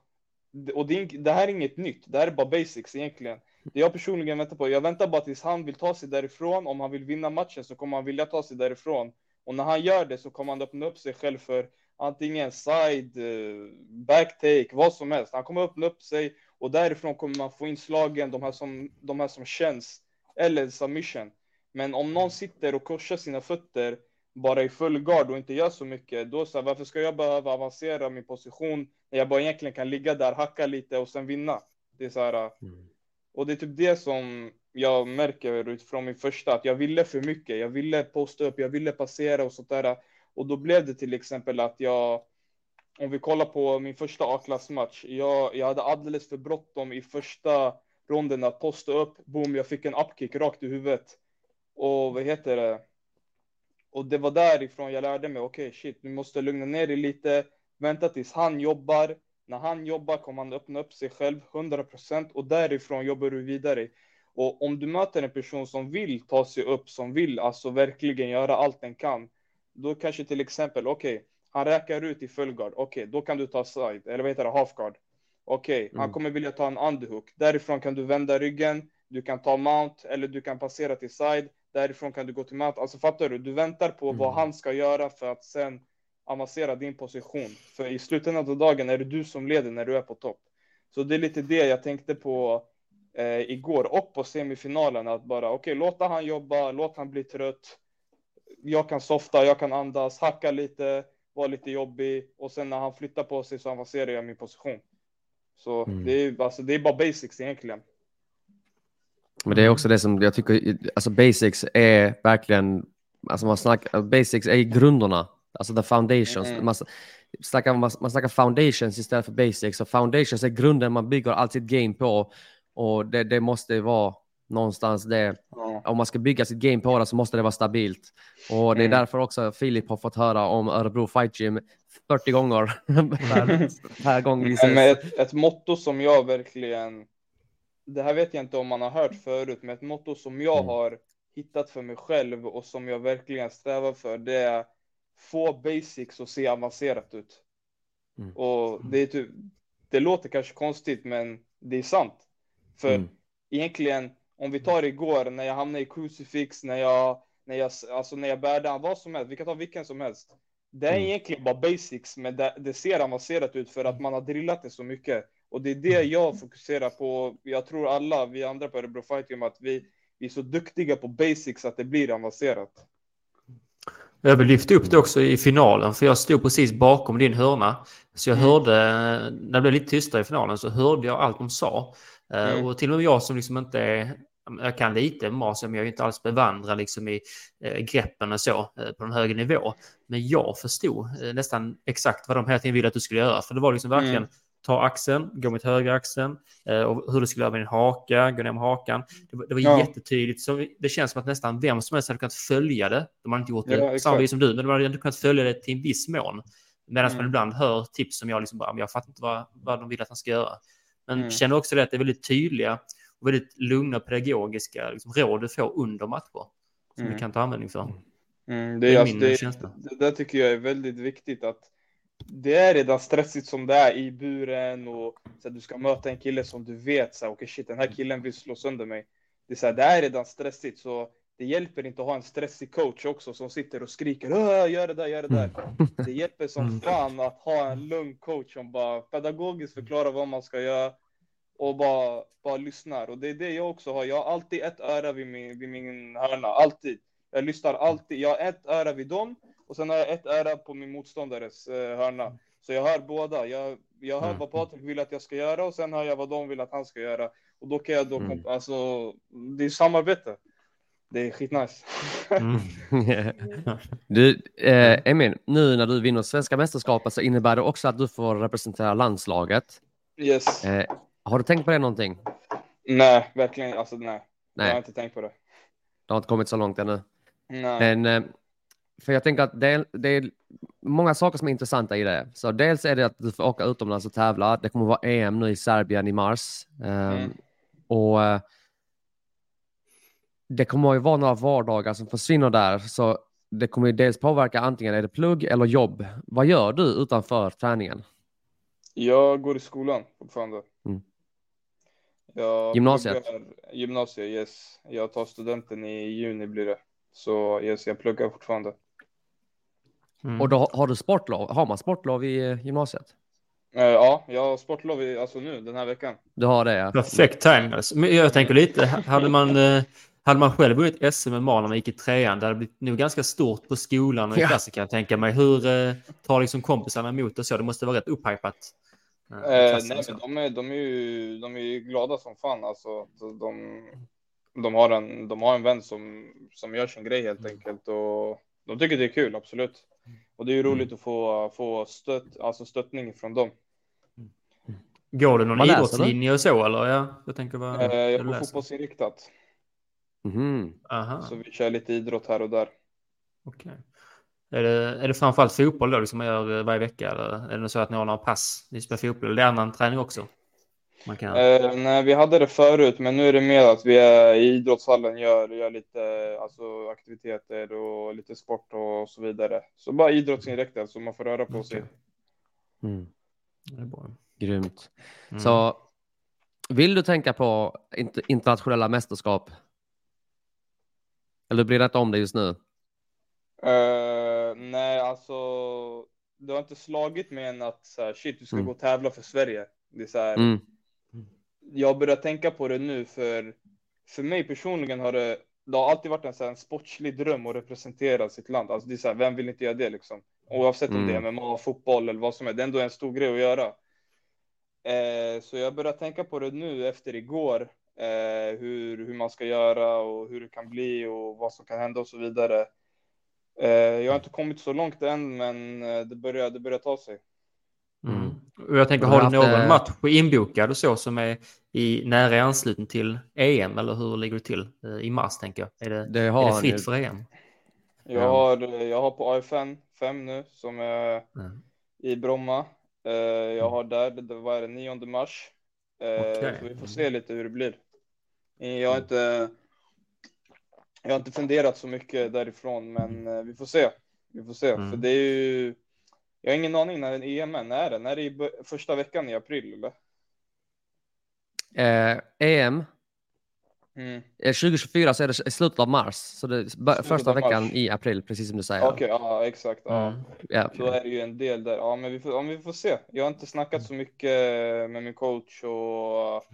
och det, är- det här är inget nytt, det här är bara basics egentligen. Det jag personligen väntar på, jag väntar bara tills han vill ta sig därifrån. Om han vill vinna matchen så kommer han vilja ta sig därifrån. Och när han gör det så kommer han öppna upp sig själv för antingen side, eh, backtake, vad som helst. Han kommer öppna upp sig och därifrån kommer man få in slagen, de här som, de här som känns, eller submission. Men om någon sitter och korsar sina fötter bara i full gard och inte gör så mycket, då så här, varför ska jag behöva avancera min position när jag bara egentligen kan ligga där, hacka lite och sen vinna? Det är så här, eh, mm och det är typ det som jag märker utifrån min första, att jag ville för mycket. Jag ville posta upp, jag ville passera och sånt där. Och då blev det till exempel att jag, om vi kollar på min första A-klassmatch, jag, jag hade alldeles för bråttom i första ronden att posta upp. Boom, jag fick en upkick rakt i huvudet. Och vad heter det? Och det var därifrån jag lärde mig, okej shit, du måste lugna ner dig lite, vänta tills han jobbar. När han jobbar kommer han öppna upp sig själv 100% och därifrån jobbar du vidare. Och om du möter en person som vill ta sig upp, som vill alltså verkligen göra allt den kan, då kanske till exempel, okej, han räkar ut i full guard, okej, då kan du ta side, eller vad heter det, half guard. Okej, han kommer vilja ta en underhook. Därifrån kan du vända ryggen, du kan ta mount eller du kan passera till side. Därifrån kan du gå till mount. Alltså fattar du? Du väntar på vad han ska göra för att sen avancera din position. För i slutändan av dagen är det du som leder när du är på topp. Så det är lite det jag tänkte på eh, igår och på semifinalen. Att bara okej, låta han jobba, låt han bli trött. Jag kan softa, jag kan andas, hacka lite, vara lite jobbig och sen när han flyttar på sig så avancerar jag min position. Så det, är, alltså, det är bara basics egentligen. Men det är också det som jag tycker, alltså basics är verkligen, alltså man snackar, basics är grunderna, alltså the foundations. Mm. Man, snackar, man, man snackar foundations istället för basics, och foundations är grunden man bygger allt sitt game på. Och det, det måste vara någonstans det, Ja. om man ska bygga sitt game på det så måste det vara stabilt. Och det är Mm. därför också Filip har fått höra om Örebro Fight Gym 40 gånger per, per gång vi Men ses. ett, ett motto som jag verkligen, det här vet jag inte om man har hört förut, men ett motto som jag Mm. har hittat för mig själv och som jag verkligen strävar för, det är få basics och se avancerat ut. Mm. Och det är typ, det låter kanske konstigt, men det är sant. För Mm. egentligen, om vi tar igår när jag hamnade i crucifix, när jag, när jag, alltså när jag bärde vad som helst, vi kan ta vilken som helst. Det är Mm. egentligen bara basics, men det, det ser avancerat ut för att man har drillat det så mycket. Och det är det jag fokuserar på. Jag tror alla, vi andra på Örebro Fight Gym, att vi, vi är så duktiga på basics att det blir avancerat. Jag lyfta upp det också i finalen, för jag stod precis bakom din hörna. Så jag Mm. hörde, när det blev lite tystare i finalen, så hörde jag allt de sa. Eh, Mm. Och till och med jag som liksom inte är, jag kan lite masa, men jag är inte alls bevandrad liksom i eh, greppen och så eh, på en högre nivå. Men jag förstod nästan exakt vad de hela tiden ville att du skulle göra. För det var liksom verkligen Mm. Ta axeln, gå mot högra axeln eh, och hur du skulle göra med din haka, gå ner med hakan. Det var, det var Ja. jättetydligt. Så det känns som att nästan vem som helst hade kunnat följa det. De hade inte gjort det Ja, samma vis som du, men de hade ändå kunnat följa det till en viss mån. Medan Mm. man ibland hör tips som jag liksom bara, jag fattar inte vad, vad de vill att han ska göra. Men Mm. känner också det att det är väldigt tydliga och väldigt lugna pedagogiska liksom, råd du får under matcher. Som Mm. du kan ta användning för. Mm, Det det, är är alltså, det, det där tycker jag är väldigt viktigt att det är redan stressigt som det är i buren och så att du ska möta en kille som du vet så här, okej shit den här killen vill slå sönder mig. Det är, så här, det är redan stressigt så det hjälper inte att ha en stressig coach också som sitter och skriker "Åh, gör det där, gör det där. Det hjälper som fan att ha en lugn coach som bara pedagogiskt förklarar vad man ska göra och bara, bara lyssnar. Och det är det jag också har. Jag har alltid ett öra vid min, vid min hörna, alltid. Jag lyssnar alltid. Jag har ett öra vid dem och sen har jag ett öra på min motståndares eh, hörna. Så jag hör båda. Jag, jag hör vad Patrik vill att jag ska göra och sen hör jag vad de vill att han ska göra. Och då kan jag då, komp- alltså, det är samarbete. Det är skitnice. Mm. Du, eh, Emil, nu när du vinner svenska mästerskapet så innebär det också att du får representera landslaget. Yes. Eh, har du tänkt på det någonting? Nej, verkligen. Alltså nej. Jag har Nej, inte tänkt på det. du har inte kommit så långt ännu. Nej. Men, eh, för jag tänker att det är, det är många saker som är intressanta i det. Så dels är det att du får åka utomlands och tävla. Det kommer vara EM nu i Serbien i mars. Mm. Och eh, det kommer ju vara några vardagar som försvinner där. Så det kommer ju dels påverka antingen är det plugg eller jobb. Vad gör du utanför träningen? Jag går i skolan fortfarande. Mm. Jag Gymnasiet? pluggar- Gymnasiet, yes. Jag tar studenten i juni blir det. Så yes, jag pluggar fortfarande. Mm. Och då har- du sportlov? Har man sportlov i eh, gymnasiet? Eh, ja, jag har sportlov i, alltså nu den här veckan. Du har det ja. Perfekt timing. Alltså. Men jag tänker lite, hade man, eh, hade man själv vunnit SM med när man gick i trean, det hade blivit nog ganska stort på skolan och i Ja. klassen kan jag tänka mig. Hur eh, tar liksom kompisarna emot och så? Det måste vara rätt upphypat. klassen nej, så. men de är, de, är ju, de är ju glada som fan. Alltså, de, de, de, har en, de har en vän som, som gör sin grej helt enkelt. Och de tycker det är kul, absolut. Och det är ju roligt att få, få stött, alltså stöttning från dem. Går det någon läser idrottslinje och så eller? Ja, jag tänker vad Eh, jag du går fotbollsinriktat. Mhm. Aha, Så vi kör lite idrott här och där. okej. Är det, är det framförallt fotboll då liksom man gör eh, varje vecka? Eller är det så att ni har några pass? Ni spelar fotboll? Eller är det annan träning också? Man kan... Eh, nej, vi hade det förut, men nu är det mer att vi är i idrottshallen, gör, gör lite alltså, aktiviteter och lite sport och så vidare. Så bara idrottsinriktat, så man får röra på sig. Okej. Mm. Det är bra. Grymt. Mm. Så vill du tänka på int- internationella mästerskap? Eller blir det inte om det just nu? Eh, nej, alltså, det har inte slagit mig än att så här, shit, du ska Mm. gå och tävla för Sverige. Det är så här, Mm. Jag börjar tänka på det nu för för mig personligen har det, det har alltid varit en, så här, en sportslig dröm att representera sitt land. Alltså det är så här, vem vill inte göra det liksom? Oavsett om det är Mm. MMA, fotboll eller vad som är, det är ändå en stor grej att göra. Eh, så jag börjar tänka på det nu efter igår, eh, hur, hur man ska göra och hur det kan bli och vad som kan hända och så vidare. Eh, jag har inte kommit så långt än, men eh, det börjar, det börjar ta sig. Mm. Och jag tänker, har du någon haft, match inbokad och så som är i nära anslutning till EM eller hur ligger det till eh, i mars tänker jag? Är det, Det är har det fritt ju. för EM? Jag, Ja. har, jag har på AFN 5 nu som är Mm. i Bromma. Eh, jag har där, det var det 9 mars. Eh, Okej. Så vi får se lite hur det blir. Eh, Jag har inte, jag har inte funderat så mycket därifrån, men eh, vi får se. Vi får se, Mm. för det är ju. Jag har ingen aning när EM är. När är det? När är det i första veckan i april eller? Eh, EM, Mm. eh, 2024 så är det i slutet av mars. Så det är första veckan mars. i april, precis som du säger. Okej, ja exakt. Ja. Mm. Ja. Då är det ju en del där. Ja, men vi får, ja, vi får se. Jag har inte snackat så mycket med min coach och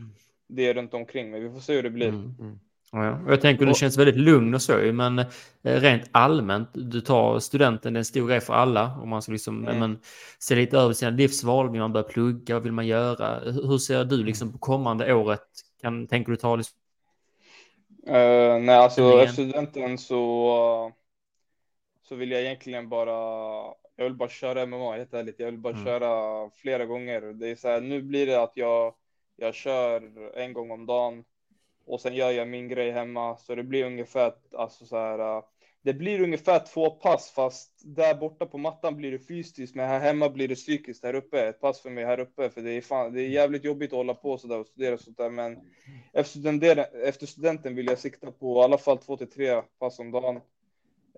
det runt omkring, men vi får se hur det blir. Mm. Mm. Ja, jag tänker du Och- känns väldigt lugn och så men eh, rent allmänt, du tar studenten, det är en stor grej för alla. Om man ska liksom, Mm. men, se lite över sina livsval, vill man börja plugga, vad vill man göra? Hur ser du liksom på kommande året? Kan, tänker du ta liksom, Eh, nej, alltså efter studenten så, så vill jag egentligen bara, jag vill bara köra MMA, helt ärligt. Jag vill bara Mm. köra flera gånger. Det är så här, nu blir det att jag, jag kör en gång om dagen och sen gör jag min grej hemma. Så det blir ungefär, alltså så här, äh, det blir ungefär två pass fast där borta på mattan blir det fysiskt men här hemma blir det psykiskt här uppe. Ett pass för mig här uppe för det är fan, det är jävligt jobbigt att hålla på så där och studera och sånt där men efter, studenten, efter studenten vill jag sikta på i alla fall två till tre pass om dagen.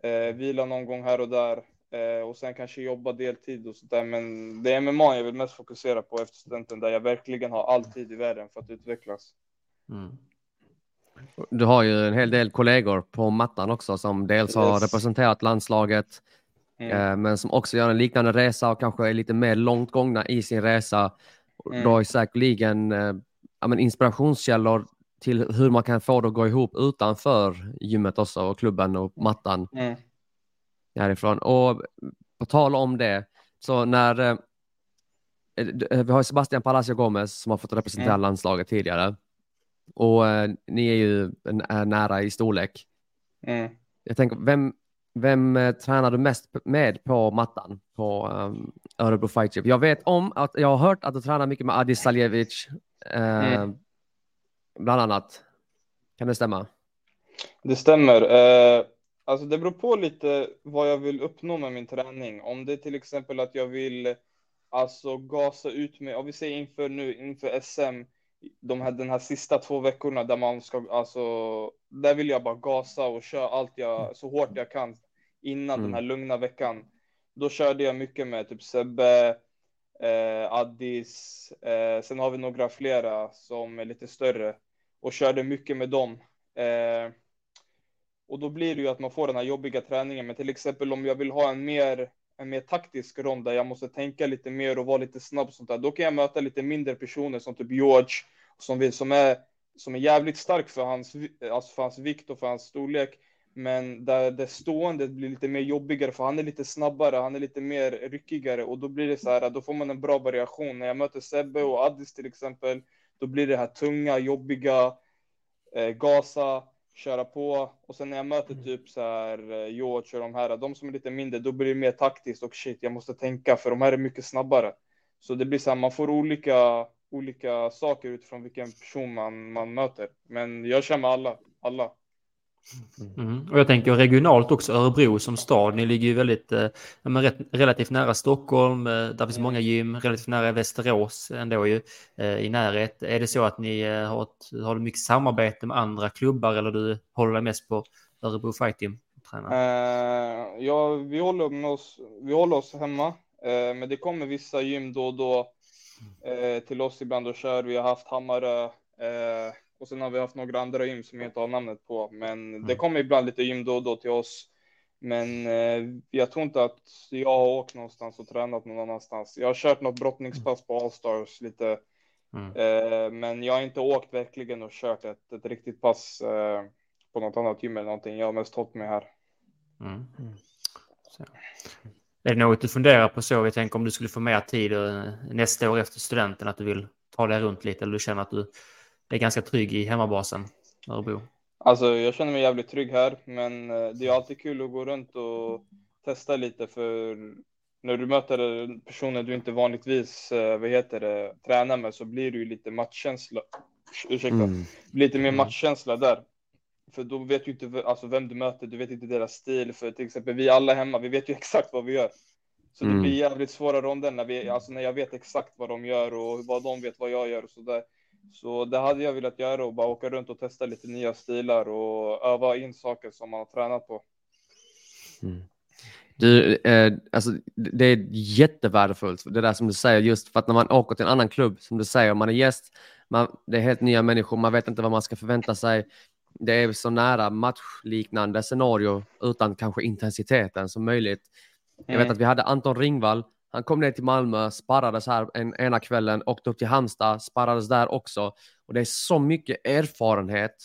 Eh, vila någon gång här och där eh, och sen kanske jobba deltid och sånt där men det är MMA jag vill mest fokusera på efter studenten där jag verkligen har all tid i världen för att utvecklas. mm. Du har ju en hel del kollegor på mattan också som dels har Yes. representerat landslaget Mm. eh, men som också gör en liknande resa och kanske är lite mer långt gångna i sin resa. Mm. Då är säkerligen eh, ja, men inspirationskällor till hur man kan få det att gå ihop utanför gymmet också och klubben och mattan Mm. härifrån. Och på tal om det, så när eh, vi har Sebastian Palacio Gomez som har fått representera Mm. landslaget tidigare. Och eh, ni är ju är nära i storlek. Mm. Jag tänker, vem, vem eh, tränar du mest med på mattan på um, Örebro Fight Gym? Jag vet om att jag har hört att du tränar mycket med Adis Saljevic, eh, Mm. bland annat. Kan det stämma? Det stämmer. Eh, alltså det beror på lite vad jag vill uppnå med min träning. Om det är till exempel att jag vill alltså gasa ut mig, om vi säger inför nu, inför SM de här, den här sista två veckorna där man ska, alltså, där vill jag bara gasa och köra allt jag, så hårt jag kan innan Mm. den här lugna veckan. Då körde jag mycket med typ Sebbe, eh, Addis, eh, sen har vi några flera som är lite större och körde mycket med dem. Eh, och då blir det ju att man får den här jobbiga träningen. Men till exempel om jag vill ha en mer, en mer taktisk rond där jag måste tänka lite mer och vara lite snabb och sånt där. Då kan jag möta lite mindre personer som typ George som, vill, som, är, som är jävligt stark för hans, alltså för hans vikt och för hans storlek. Men där det stående blir lite mer jobbigare för han är lite snabbare, han är lite mer ryckigare och då blir det så här, då får man en bra variation. När jag möter Sebbe och Addis till exempel, då blir det här tunga, jobbiga, eh, gasa, köra på. Och sen när jag möter typ så här eh, George och de här, de som är lite mindre, då blir det mer taktiskt och shit, jag måste tänka för de här är mycket snabbare. Så det blir så här, man får olika, olika saker utifrån vilken person man, man möter. Men jag känner alla, alla. Mm. Och jag tänker regionalt också, Örebro som stad, ni ligger ju väldigt, eh, rätt, relativt nära Stockholm, eh, där finns många gym, relativt nära Västerås ändå ju, eh, i närhet. Är det så att ni eh, har, ett, har mycket samarbete med andra klubbar eller du håller dig mest på Örebro Fight Team? Eh, ja, vi håller, med oss, vi håller oss hemma, eh, men det kommer vissa gym då och då eh, till oss ibland och kör. Vi har haft Hammarö eh, och sen har vi haft några andra gym som jag inte har namnet på, men det kommer ibland lite gym då och då till oss. Men eh, jag tror inte att jag har åkt någonstans och tränat någon annanstans. Jag har kört något brottningspass på Allstars lite, Mm. eh, men jag har inte åkt verkligen och kört ett, ett riktigt pass eh, på något annat gym eller någonting. Jag har mest hållit mig här. Mm. Så. Är det något du funderar på så? Jag tänker om du skulle få mer tid eh, nästa år efter studenten, att du vill ta dig runt lite eller du känner att du är ganska trygg i hemmabasen Örebro? Alltså, jag känner mig jävligt trygg här, men eh, det är alltid kul att gå runt och testa lite för när du möter personer du inte vanligtvis, eh, vad heter det, tränar med så blir det ju lite matchkänsla. Ursäkta, Mm. blir lite mer matchkänsla där. För då vet du inte alltså, vem du möter, du vet inte deras stil. För till exempel vi alla hemma, vi vet ju exakt vad vi gör. Så det Mm. blir jävligt svåra ronder när, vi, alltså, när jag vet exakt vad de gör och vad de vet vad jag gör och sådär. Så det hade jag velat göra och bara åka runt och testa lite nya stilar och öva in saker som man har tränat på. Du, eh, alltså, det är jättevärdefullt, det där som du säger, just för att när man åker till en annan klubb, som du säger, man är gäst, man, det är helt nya människor, man vet inte vad man ska förvänta sig. Det är så nära matchliknande scenario utan kanske intensiteten som möjligt. Jag vet Mm. att vi hade Anton Ringvall, han kom ner till Malmö, sparrades här en, ena kvällen, åkte upp till Halmstad, sparrades där också. Och det är så mycket erfarenhet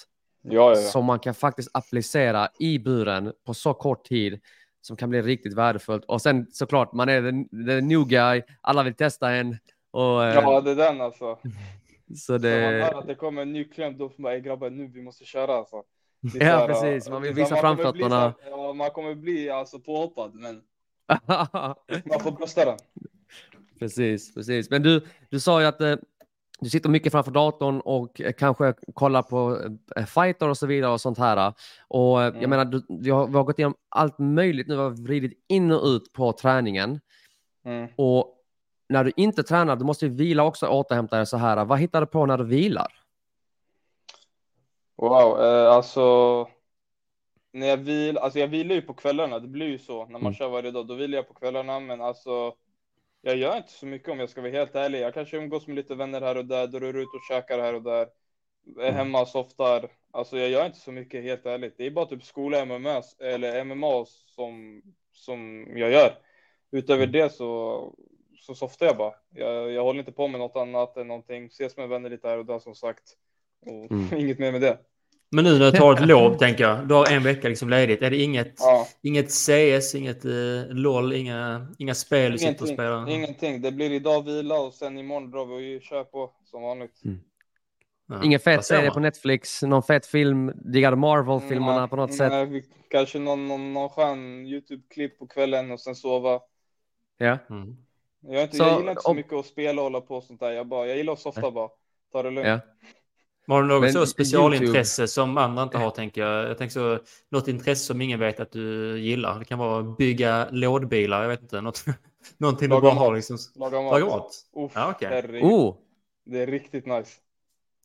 Ja, ja, ja. som man kan faktiskt applicera i buren på så kort tid som kan bli riktigt värdefullt. Och sen såklart, man är den, den new guy, alla vill testa en. Och, eh, Ja, det är den alltså. så Så man det, hör att det kommer en ny kläm, då får man, "Ey, grabbar, nu vi måste köra alltså. Det Ja, här, precis. Man vill det här, visa man kommer bli framfötterna. Ja, man kommer bli alltså påhoppad, men man får brösta den. precis, precis. Men du, du sa ju att eh, du sitter mycket framför datorn och eh, kanske kollar på eh, fighter och så vidare och sånt här. Och eh, jag Mm. menar, du, vi, har, vi har gått igenom allt möjligt nu, vi har vridit in och ut på träningen. Mm. Och när du inte tränar, du måste ju vila också och återhämta dig så här. Vad hittar du på när du vilar? Wow, eh, alltså. När jag vil, alltså jag vilar ju på kvällarna, det blir ju så när man Mm. kör varje dag, då vilar jag på kvällarna, men alltså. Jag gör inte så mycket om jag ska vara helt ärlig. Jag kanske umgås med lite vänner här och där, drar ut och käkar här och där. Är hemma och softar. Alltså jag gör inte så mycket helt ärligt. Det är bara typ skola MMA eller MMA som, som jag gör. Utöver det så, så softar jag bara. Jag, jag håller inte på med något annat än någonting. Ses med vänner lite här och där som sagt. Och Mm. inget mer med det. Men nu när du tar ett lov, tänker jag, du har en vecka liksom ledigt. Är det inget, Ja, inget CS, inget eh, LOL, inga, inga spel du sitter och spelar? ingenting. Det blir idag vila och sen imorgon drar vi och kör på som vanligt. Ja, Ingen fet serie på Netflix, någon fet film, diggar Marvel-filmerna på något sätt. Nej, vi- Kanske någon, någon, någon skön YouTube-klipp på kvällen och sen sova. Ja. Mm. Jag, är inte, Så, jag gillar inte så om- mycket att spela och hålla på och sånt där. Jag, bara, jag gillar att softa bara. Ta det lugnt. Ja. Har du något Men så YouTube- specialintresse som andra inte har, tänker jag? Jag tänker så, något intresse som ingen vet att du gillar. Det kan vara bygga lådbilar, jag vet inte. Något, någonting du Laga bara mat. har liksom. Laga mat. Laga mat? Uff, Ja, okej. herregud. Oh, Det är riktigt nice.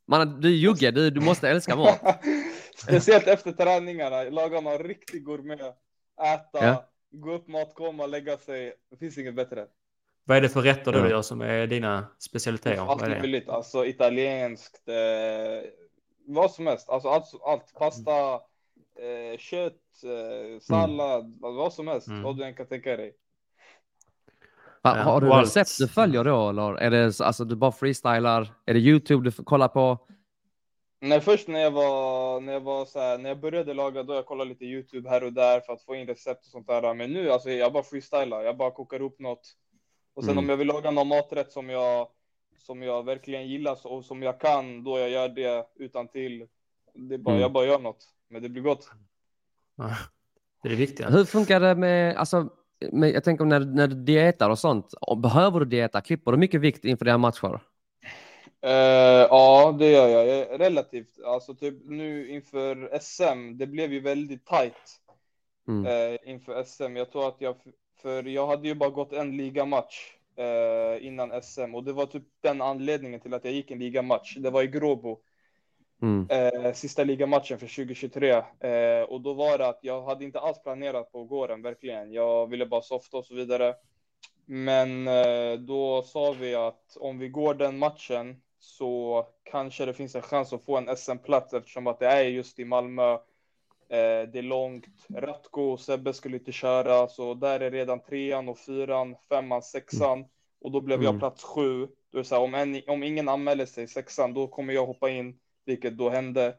Man, du är jugge, du, du måste älska mat. Speciellt efter träningarna, laga någon riktig gourmet. Äta, Ja. gå upp, matkomma, lägga sig. Det finns inget bättre. Vad är det för rätter Ja. du gör som är dina specialiteter? Allt är möjligt, alltså italienskt, eh, vad som helst. Alltså allt, allt pasta, eh, kött, eh, sallad, vad som helst. Mm. Vad du än kan tänka dig. Ja, har du allt. recept du följer då eller är det så- alltså du bara freestylar? Är det YouTube du kollar på? Nej, först när jag var, när jag var så här, när jag började laga, då jag kollade lite YouTube här och där för att få in recept och sånt där. Men nu, alltså jag bara freestylar, jag bara kokar upp något. Och sen Mm. om jag vill laga någon maträtt som jag, som jag verkligen gillar och som jag kan, då jag gör det utan till. Det är bara, Mm. jag bara gör något, men det blir gott. Ja. Det är det viktiga. Hur funkar det med, alltså, med jag tänker när, när du dietar och sånt. Behöver du dieta? Klipper du mycket vikt inför dina matcher? Eh, ja, det gör jag. Relativt. Alltså typ nu inför SM, det blev ju väldigt tight Mm. eh, inför SM. Jag tror att jag, för jag hade ju bara gått en ligamatch eh, innan SM och det var typ den anledningen till att jag gick en ligamatch. Det var i Gråbo, Mm. eh, sista ligamatchen för 2023 eh, och då var det att jag hade inte alls planerat på att gå den verkligen. Jag ville bara softa och så vidare. Men eh, då sa vi att om vi går den matchen så kanske det finns en chans att få en SM-plats eftersom att det är just i Malmö. Eh, det är långt. Ratko och Sebbe skulle inte köra, så där är redan trean och fyran, femman, sexan. Och då blev jag Mm. plats sju. Då är det så här, om, en, om ingen anmäler sig sexan, då kommer jag hoppa in, vilket då hände.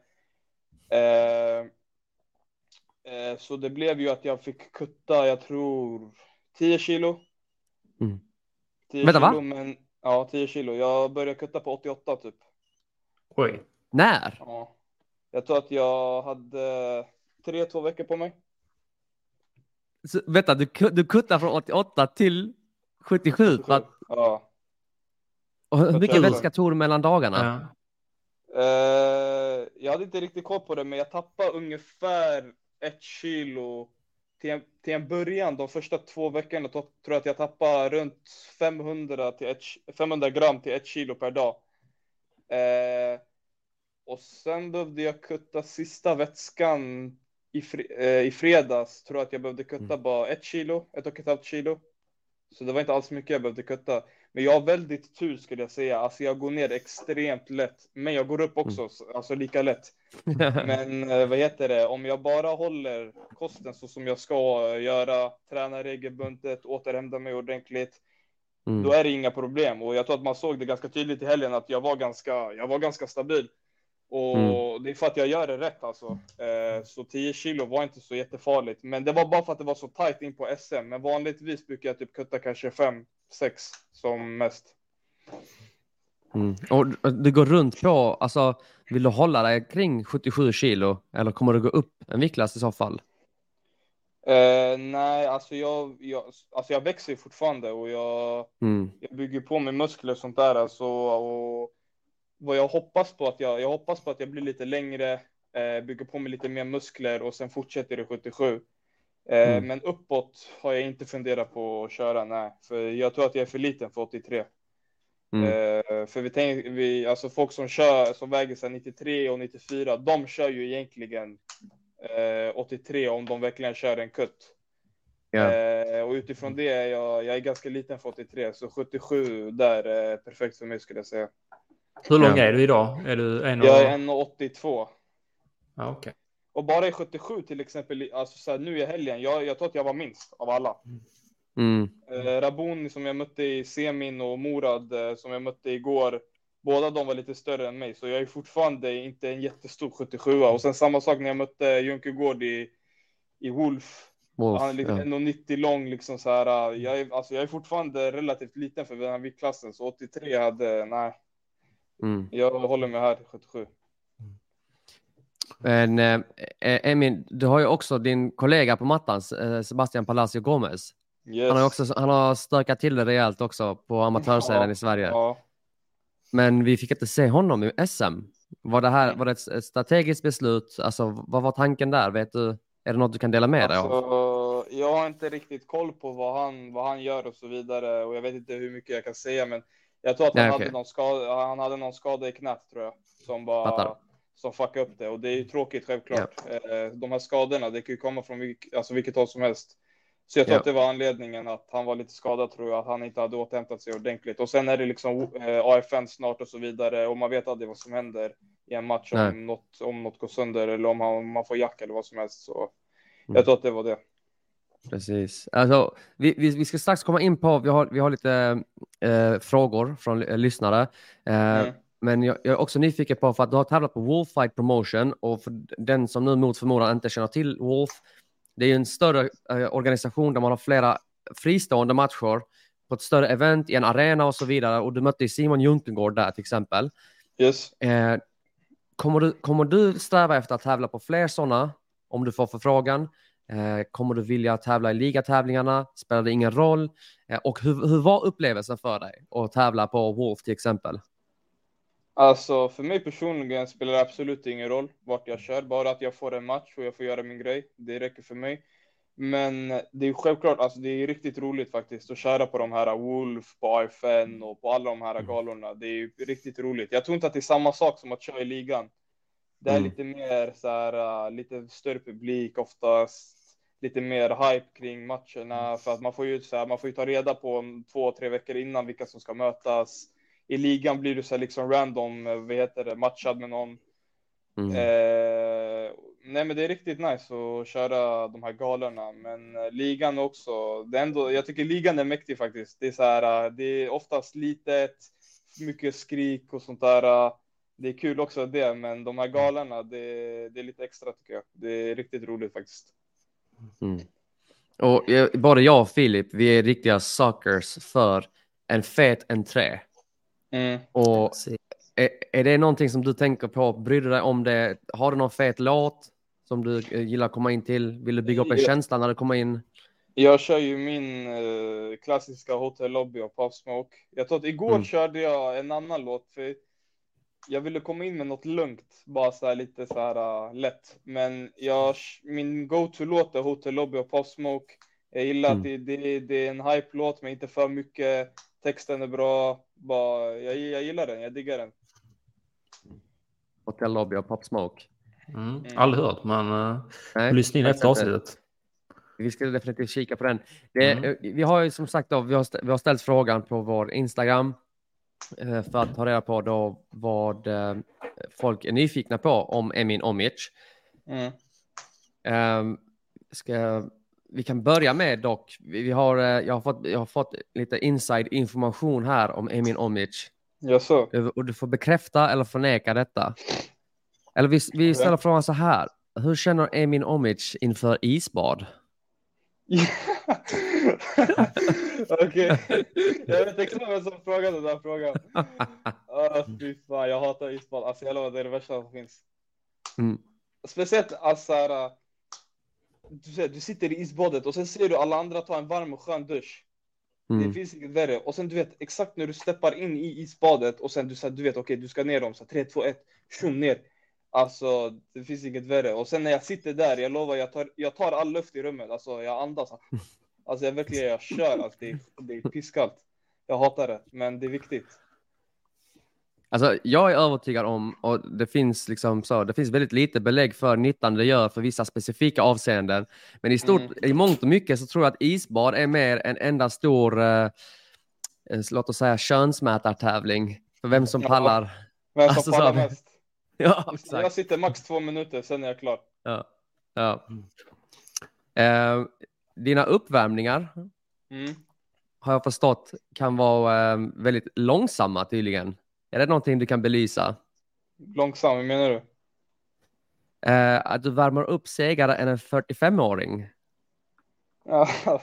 Eh, eh, så det blev ju att jag fick kutta, jag tror, 10 kilo. Mm. 10 Vänta, va? kilo, men ja, 10 kilo. Jag började kutta på 88 typ. Oj. När? Ja. Jag tror att jag hade tre, två veckor på mig. Så, vänta, du, du kuttar från 88 till 77. för att- Ja. Och hur mycket vätska tog du mellan dagarna? Ja. Eh, jag hade inte riktigt koll på det, men jag tappade ungefär ett kilo till en, till en början. De första två veckorna tror jag att jag tappade runt 500, till ett, 500 gram till ett kilo per dag. Eh, och sen behövde jag kutta sista vätskan i, eh, i fredags. Tror jag att jag behövde kutta bara ett kilo, ett och ett halvt kilo. Så det var inte alls mycket jag behövde kutta. Men jag har väldigt tur skulle jag säga. Alltså jag går ner extremt lätt. Men jag går upp också, alltså lika lätt. Men eh, vad heter det, om jag bara håller kosten så som jag ska göra, träna regelbundet, återhämta mig ordentligt, Mm. då är det inga problem. Och jag tror att man såg det ganska tydligt i helgen att jag var ganska, jag var ganska stabil. Och Mm. det är för att jag gör det rätt alltså. Eh, så 10 kilo var inte så jättefarligt. Men det var bara för att det var så tajt in på SM. Men vanligtvis brukar jag typ kutta kanske 5, 6 som mest. Mm. Och du går runt på, alltså vill du hålla dig kring 77 kilo eller kommer du gå upp en viktklass i så fall? Eh, nej, alltså jag, jag, alltså jag växer fortfarande och jag, Mm. jag bygger på med muskler och sånt där. Alltså, och vad jag hoppas på att jag, jag hoppas på att jag blir lite längre, eh, bygger på med lite mer muskler och sen fortsätter i 77. Eh, Mm. Men uppåt har jag inte funderat på att köra, nej. För jag tror att jag är för liten för 83. Mm. Eh, för vi tänker, vi, alltså folk som kör, som väger sig 93 och 94, de kör ju egentligen eh, 83 om de verkligen kör en kutt. Eh, och utifrån det är jag, jag är ganska liten för 83, så 77 där är perfekt för mig skulle jag säga. Hur lång Ja. är du idag? Är du en och... Jag är 1,82. Ja, okej. Och bara i 77 till exempel, alltså så här, nu i helgen, jag, jag tror att jag var minst av alla. Mm. Eh, Rabuni som jag mötte i semin och Morad eh, som jag mötte igår. Båda de var lite större än mig, så jag är fortfarande inte en jättestor 77 Och sen samma sak när jag mötte Junke Gård i, i Wolf. Wolf, Han är lite ja. 1,90 lång liksom så här. Jag är, alltså, jag är fortfarande relativt liten för den här viktklassen, så 83 hade, nej. Mm. Jag håller mig här 77. Men eh, eh, Emin, du har ju också din kollega på mattan, eh, Sebastian Palacio Gomez. Yes. Han har, också, han har stökat till det rejält också på amatörsidan Ja, i Sverige. Ja. Men vi fick inte se honom i SM. Var det, här, var det ett- ett strategiskt beslut? Alltså, vad var tanken där? Vet du, är det något du kan dela med dig av? Alltså, jag har inte riktigt koll på vad han, vad han gör och så vidare och jag vet inte hur mycket jag kan säga men Jag tror att han, Nej, hade okej. någon skada, han hade någon skada i knät tror jag. Som bara Fattar. som fuckade upp det. Och det är ju tråkigt självklart. Eh, De här skadorna, det kan ju komma från vilk, alltså vilket håll som helst. Så jag tror Ja. att det var anledningen att han var lite skadad tror jag. Att han inte hade återhämtat sig ordentligt. Och sen är det liksom eh, AFN snart och så vidare. Och man vet aldrig vad som händer i en match Nej. om något, om något går sönder eller om, han, om man får jack eller vad som helst. Så Mm. jag tror att det var det. Precis. Alltså, vi, vi, vi ska strax komma in på, vi har, vi har lite eh, frågor från eh, lyssnare. Eh, Mm. Men jag, jag är också nyfiken på, för att du har tävlat på Wolffight Promotion och för den som nu mot förmodan inte känner till Wolf, det är ju en större eh, organisation där man har flera fristående matcher på ett större event i en arena och så vidare. Och du mötte ju Simon Junkengård där till exempel. Yes. Eh, kommer, du, kommer du sträva efter att tävla på fler sådana om du får förfrågan? Eh, kommer du vilja tävla i ligatävlingarna? Spelar det ingen roll? Eh, och hur, hur var upplevelsen för dig att tävla på Wolf till exempel? Alltså för mig personligen spelar det absolut ingen roll vart jag kör, bara att jag får en match och jag får göra min grej. Det räcker för mig. Men det är självklart, alltså det är riktigt roligt faktiskt att köra på de här Wolf, på AFN och på alla de här galorna. Det är riktigt roligt. Jag tror inte att det är samma sak som att köra i ligan. Det är Mm. lite mer så här, uh, lite större publik oftast, lite mer hype kring matcherna för att man får ju så här, man får ju ta reda på två, tre veckor innan vilka som ska mötas. I ligan blir du så här liksom random, eh, vad heter det, matchad med någon. Mm. Eh, nej, men det är riktigt nice att köra de här galorna, men eh, ligan också. Det är ändå, jag tycker ligan är mäktig faktiskt. Det är så här, eh, det är oftast litet, mycket skrik och sånt där. Det är kul också det, men de här galorna, det, det är lite extra tycker jag. Det är riktigt roligt faktiskt. Mm. Och både jag och Filip, vi är riktiga suckers för en fet entré. Mm. Och är, är det någonting som du tänker på? Bryr du dig om det? Har du någon fet låt som du eh, gillar att komma in till? Vill du bygga upp en Ja. känsla när du kommer in? Jag kör ju min eh, klassiska Hotel Lobby och Pop Smoke. Jag tror att igår Mm. körde jag en annan låt för jag ville komma in med något lugnt, bara så här lite så här uh, lätt. Men jag, min go-to-låt är Hotel Lobby och Pop Smoke. Jag gillar Mm. att det, det, det är en hype-låt, men inte för mycket. Texten är bra. Bara, jag, jag gillar den, jag diggar den. Hotel Lobby och Pop Smoke? Mm. Aldrig hört, men uh, lyssna in jag efter avsnittet. Vi ska definitivt kika på den. Det, Mm. eh, Vi har ju som sagt då, vi har, vi har ställt frågan på vår Instagram för att ta reda på då vad eh, folk är nyfikna på om Emin Omic. Mm. Ehm, ska, vi kan börja med dock, vi, har, eh, jag, har fått, jag har fått lite inside information här om Emin Omic. Eh, Och du får bekräfta eller förneka detta. Eller vi, vi ställer frågan så här. Hur känner Emin Omic inför isbad? Okej. Jag vet exakt vem som frågade den där frågan. Ah, fy fan, jag hatar isbad. Alltså jag lovar, det är det värsta som finns. Mm. Speciellt alltså här, äh, du, du sitter i isbadet och sen ser du alla andra ta en varm och skön dusch. Det Mm. finns inget värre. Och sen du vet exakt när du steppar in i isbadet och sen du, så här, du vet okej, du ska ner dem så här, 3, 2, 1, tjum ner. Alltså, det finns inget värre. Och sen när jag sitter där, jag lovar, jag tar, jag tar all luft i rummet. Alltså, jag andas. Alltså, jag verkligen, jag kör. Alltså, det, är, det är pisskallt. Jag hatar det, men det är viktigt. Alltså, jag är övertygad om, och det finns, liksom så, det finns väldigt lite belägg för nyttan det gör för vissa specifika avseenden. Men i, stort, Mm. i mångt och mycket så tror jag att isbad är mer en enda stor, eh, eh, låt oss säga könsmätartävling. För vem som Ja. pallar. Men som Alltså, pallar så- mest. Ja, Jag exakt. sitter max två minuter, sen är jag klar. Ja. Ja. Eh, dina uppvärmningar Mm. har jag förstått kan vara eh, väldigt långsamma tydligen. Är det någonting du kan belysa? Långsam, hur menar du? Eh, att du värmer upp segare än en 45-åring? Ja.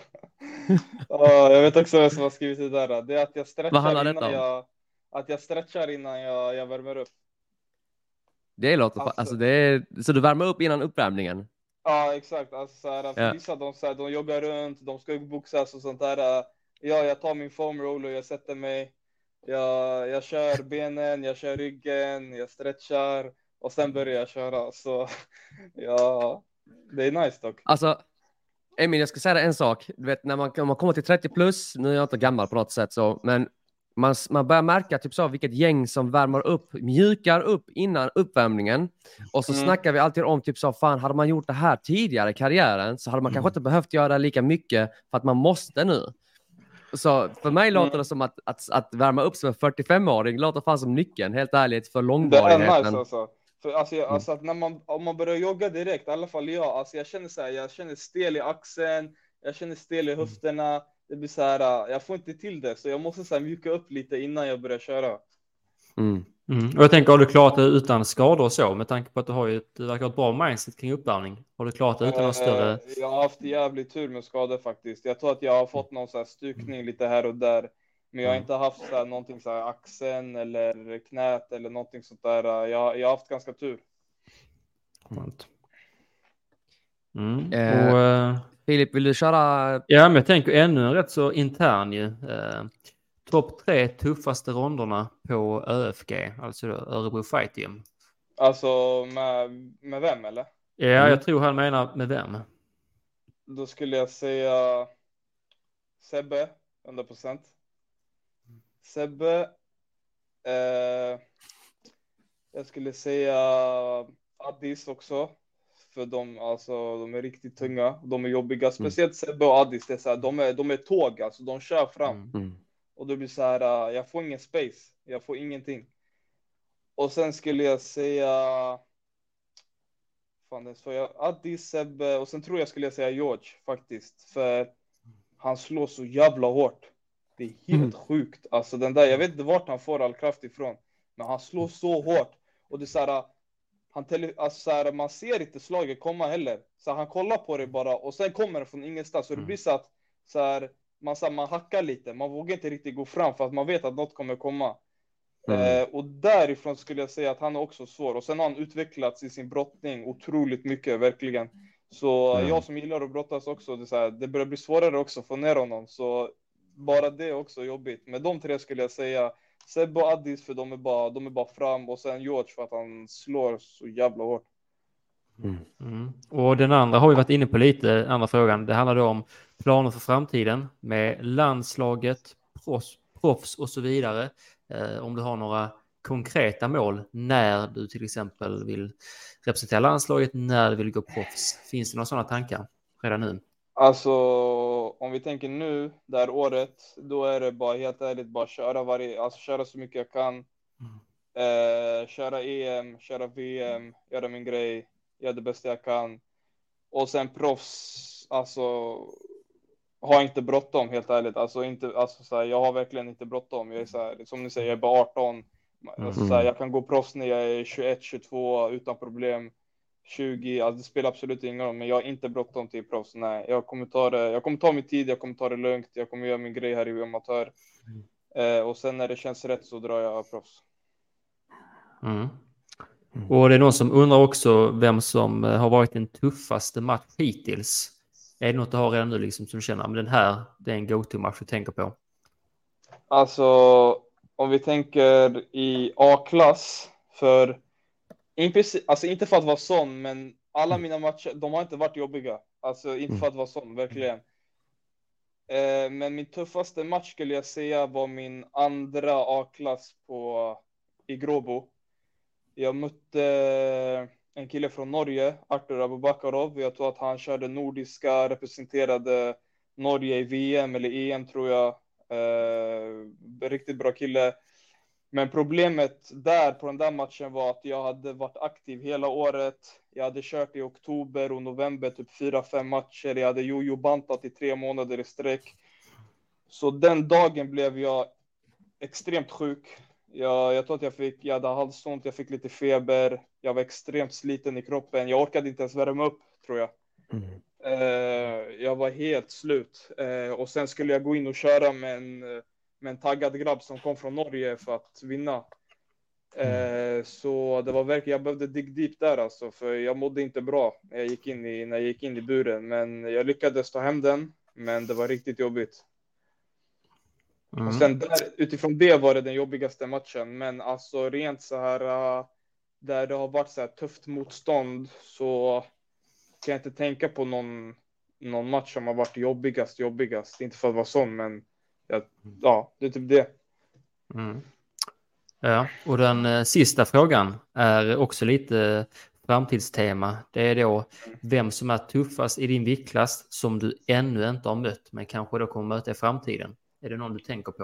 Ja, jag vet också vem som har skrivit det där. Det är att jag stretchar innan jag, att jag stretchar innan jag, jag värmer upp. Det låter... Alltså, Alltså- alltså det är... Så du värmer upp innan uppvärmningen? Ja, exakt. Alltså, så här, för Ja. vissa de, så här, de joggar runt, de ska boxas och sånt där. Ja, jag tar min foam roller, jag sätter mig. Jag, jag kör benen, jag kör ryggen, jag stretchar och sen börjar jag köra. Så ja, det är nice dock. Alltså, Emil, jag ska säga en sak. Du vet, när man, när man kommer till 30 plus, nu är jag inte gammal på något sätt så, men man, man börjar märka typ så, vilket gäng som värmer upp, mjukar upp innan uppvärmningen. Och så Mm. snackar vi alltid om typ så, fan hade man gjort det här tidigare i karriären så hade man kanske inte behövt göra lika mycket för att man måste nu. Så för mig låter Mm. det som att, att, att värma upp som en 45-åring låter fan som nyckeln, helt ärligt, för Det är långvarigheten. nice alltså. För alltså, jag, Mm. alltså att när man, om man börjar jogga direkt, i alla fall jag, alltså jag känner så här, jag känner stel i axeln, jag känner stel i höfterna, det blir så här, äh, jag får inte till det, så jag måste så här mjuka upp lite innan jag börjar köra. Mm. Mm. Och jag tänker, har du klarat det utan skador och så? Med tanke på att du har ju ett, verkar ha ett bra mindset kring uppvärmning. Har du klarat det utan några större... Eh, Jag har haft jävligt tur med skador faktiskt. Jag tror att jag har fått någon så här stukning lite här och där. Men jag har Mm. inte haft så här någonting så här axeln eller knät eller någonting sånt där. Jag, jag har haft ganska tur. Mm. Eh, Och, eh, Filip, vill du köra? ja, men jag tänker ännu en rätt så intern ju. Eh, Topp tre tuffaste ronderna på ÖFG, alltså Örebro Fight Gym. Alltså med, med vem eller? Ja, Mm. jag tror han menar med vem. Då skulle jag säga Sebbe, 100 procent. Sebbe. Eh, jag skulle säga Addis också. För de, alltså, de är riktigt tunga. De är jobbiga. Speciellt Sebbe och Addis. Det är så här, de, är, de är tåg, alltså. De kör fram. Mm. Mm. Och det blir så här, uh, jag får ingen space. Jag får ingenting. Och sen skulle jag säga... Fan, det sa jag. Addis, Sebbe och sen tror jag skulle jag säga George faktiskt. För han slår så jävla hårt. Det är helt sjukt. Alltså den där, jag vet inte vart han får all kraft ifrån. Men han slår så hårt. Och det är så här, han tele, alltså så här, man ser inte slaget komma heller. Så han kollar på det bara och sen kommer det från ingenstans. Så det blir så att så här, man, så här, man hackar lite. Man vågar inte riktigt gå fram för att man vet att något kommer komma. Mm. Eh, och därifrån skulle jag säga att han är också svår. Och sen har han utvecklats i sin brottning otroligt mycket, verkligen. Så Mm. jag som gillar att brottas också, det, så här, det börjar bli svårare också att få ner honom. Så bara det är också jobbigt. Men de tre skulle jag säga, Sebbe och Addis för de är, bara, de är bara fram och sen George för att han slår så jävla hårt. Mm. Och den andra har vi varit inne på lite, andra frågan. Det handlar då om planer för framtiden med landslaget, proffs, proffs och så vidare. Eh, om du har några konkreta mål när du till exempel vill representera landslaget, när du vill gå proffs. Finns det några sådana tankar redan nu? Alltså, om vi tänker nu, det här året, då är det bara helt ärligt bara köra varje, alltså köra så mycket jag kan. Eh, köra EM, köra VM, göra min grej, göra det bästa jag kan. Och sen proffs, alltså har inte bråttom helt ärligt. Alltså inte, alltså så här, jag har verkligen inte bråttom. Jag är så här, som ni säger, jag är bara 18. Alltså, så här, jag kan gå proffs när jag är 21, 22 utan problem. 20, alltså det spelar absolut ingen roll, men jag har inte bråttom till proffs. Nej, jag kommer ta det. Jag kommer ta min tid, jag kommer ta det lugnt. Jag kommer göra min grej här i amatör. Eh, och sen när det känns rätt så drar jag proffs. Mm. Och det är någon som undrar också vem som eh, har varit den tuffaste match hittills. Är det något du har redan nu liksom som du känner, men den här, det är en go-to-match du tänker på? Alltså, om vi tänker i A-klass, för in alltså inte för att vara sån, men alla mina matcher, de har inte varit jobbiga. Alltså inte för att vara sån, verkligen. Eh, men min tuffaste match skulle jag säga var min andra A-klass på i Gråbo. Jag mötte en kille från Norge, Artur Abubakarov. Jag tror att han körde nordiska, representerade Norge i VM eller EM tror jag. Eh, riktigt bra kille. Men problemet där på den där matchen var att jag hade varit aktiv hela året. Jag hade kört i oktober och november typ fyra, fem matcher. Jag hade jojo bantat i tre månader i sträck. Så den dagen blev jag extremt sjuk. Jag, jag tror att jag fick, jag hade halsont, jag fick lite feber. Jag var extremt sliten i kroppen. Jag orkade inte ens värma upp tror jag. Eh, jag var helt slut. Eh, och sen skulle jag gå in och köra med en, med en taggad grabb som kom från Norge för att vinna. Eh, så det var verkligen, jag behövde dig deep där alltså, för jag mådde inte bra när jag gick in i, när jag gick in i buren. Men jag lyckades ta hem den, men det var riktigt jobbigt. Mm. Och sen där, utifrån det var det den jobbigaste matchen. Men alltså rent så här, äh, där det har varit så här tufft motstånd så kan jag inte tänka på någon, någon match som har varit jobbigast, jobbigast. Inte för att vara sån, men ja, ja det är typ det. Mm. Ja, och den eh, sista frågan är också lite framtidstema. Det är då vem som är tuffast i din viktklass som du ännu inte har mött, men kanske då kommer möta i framtiden. Är det någon du tänker på?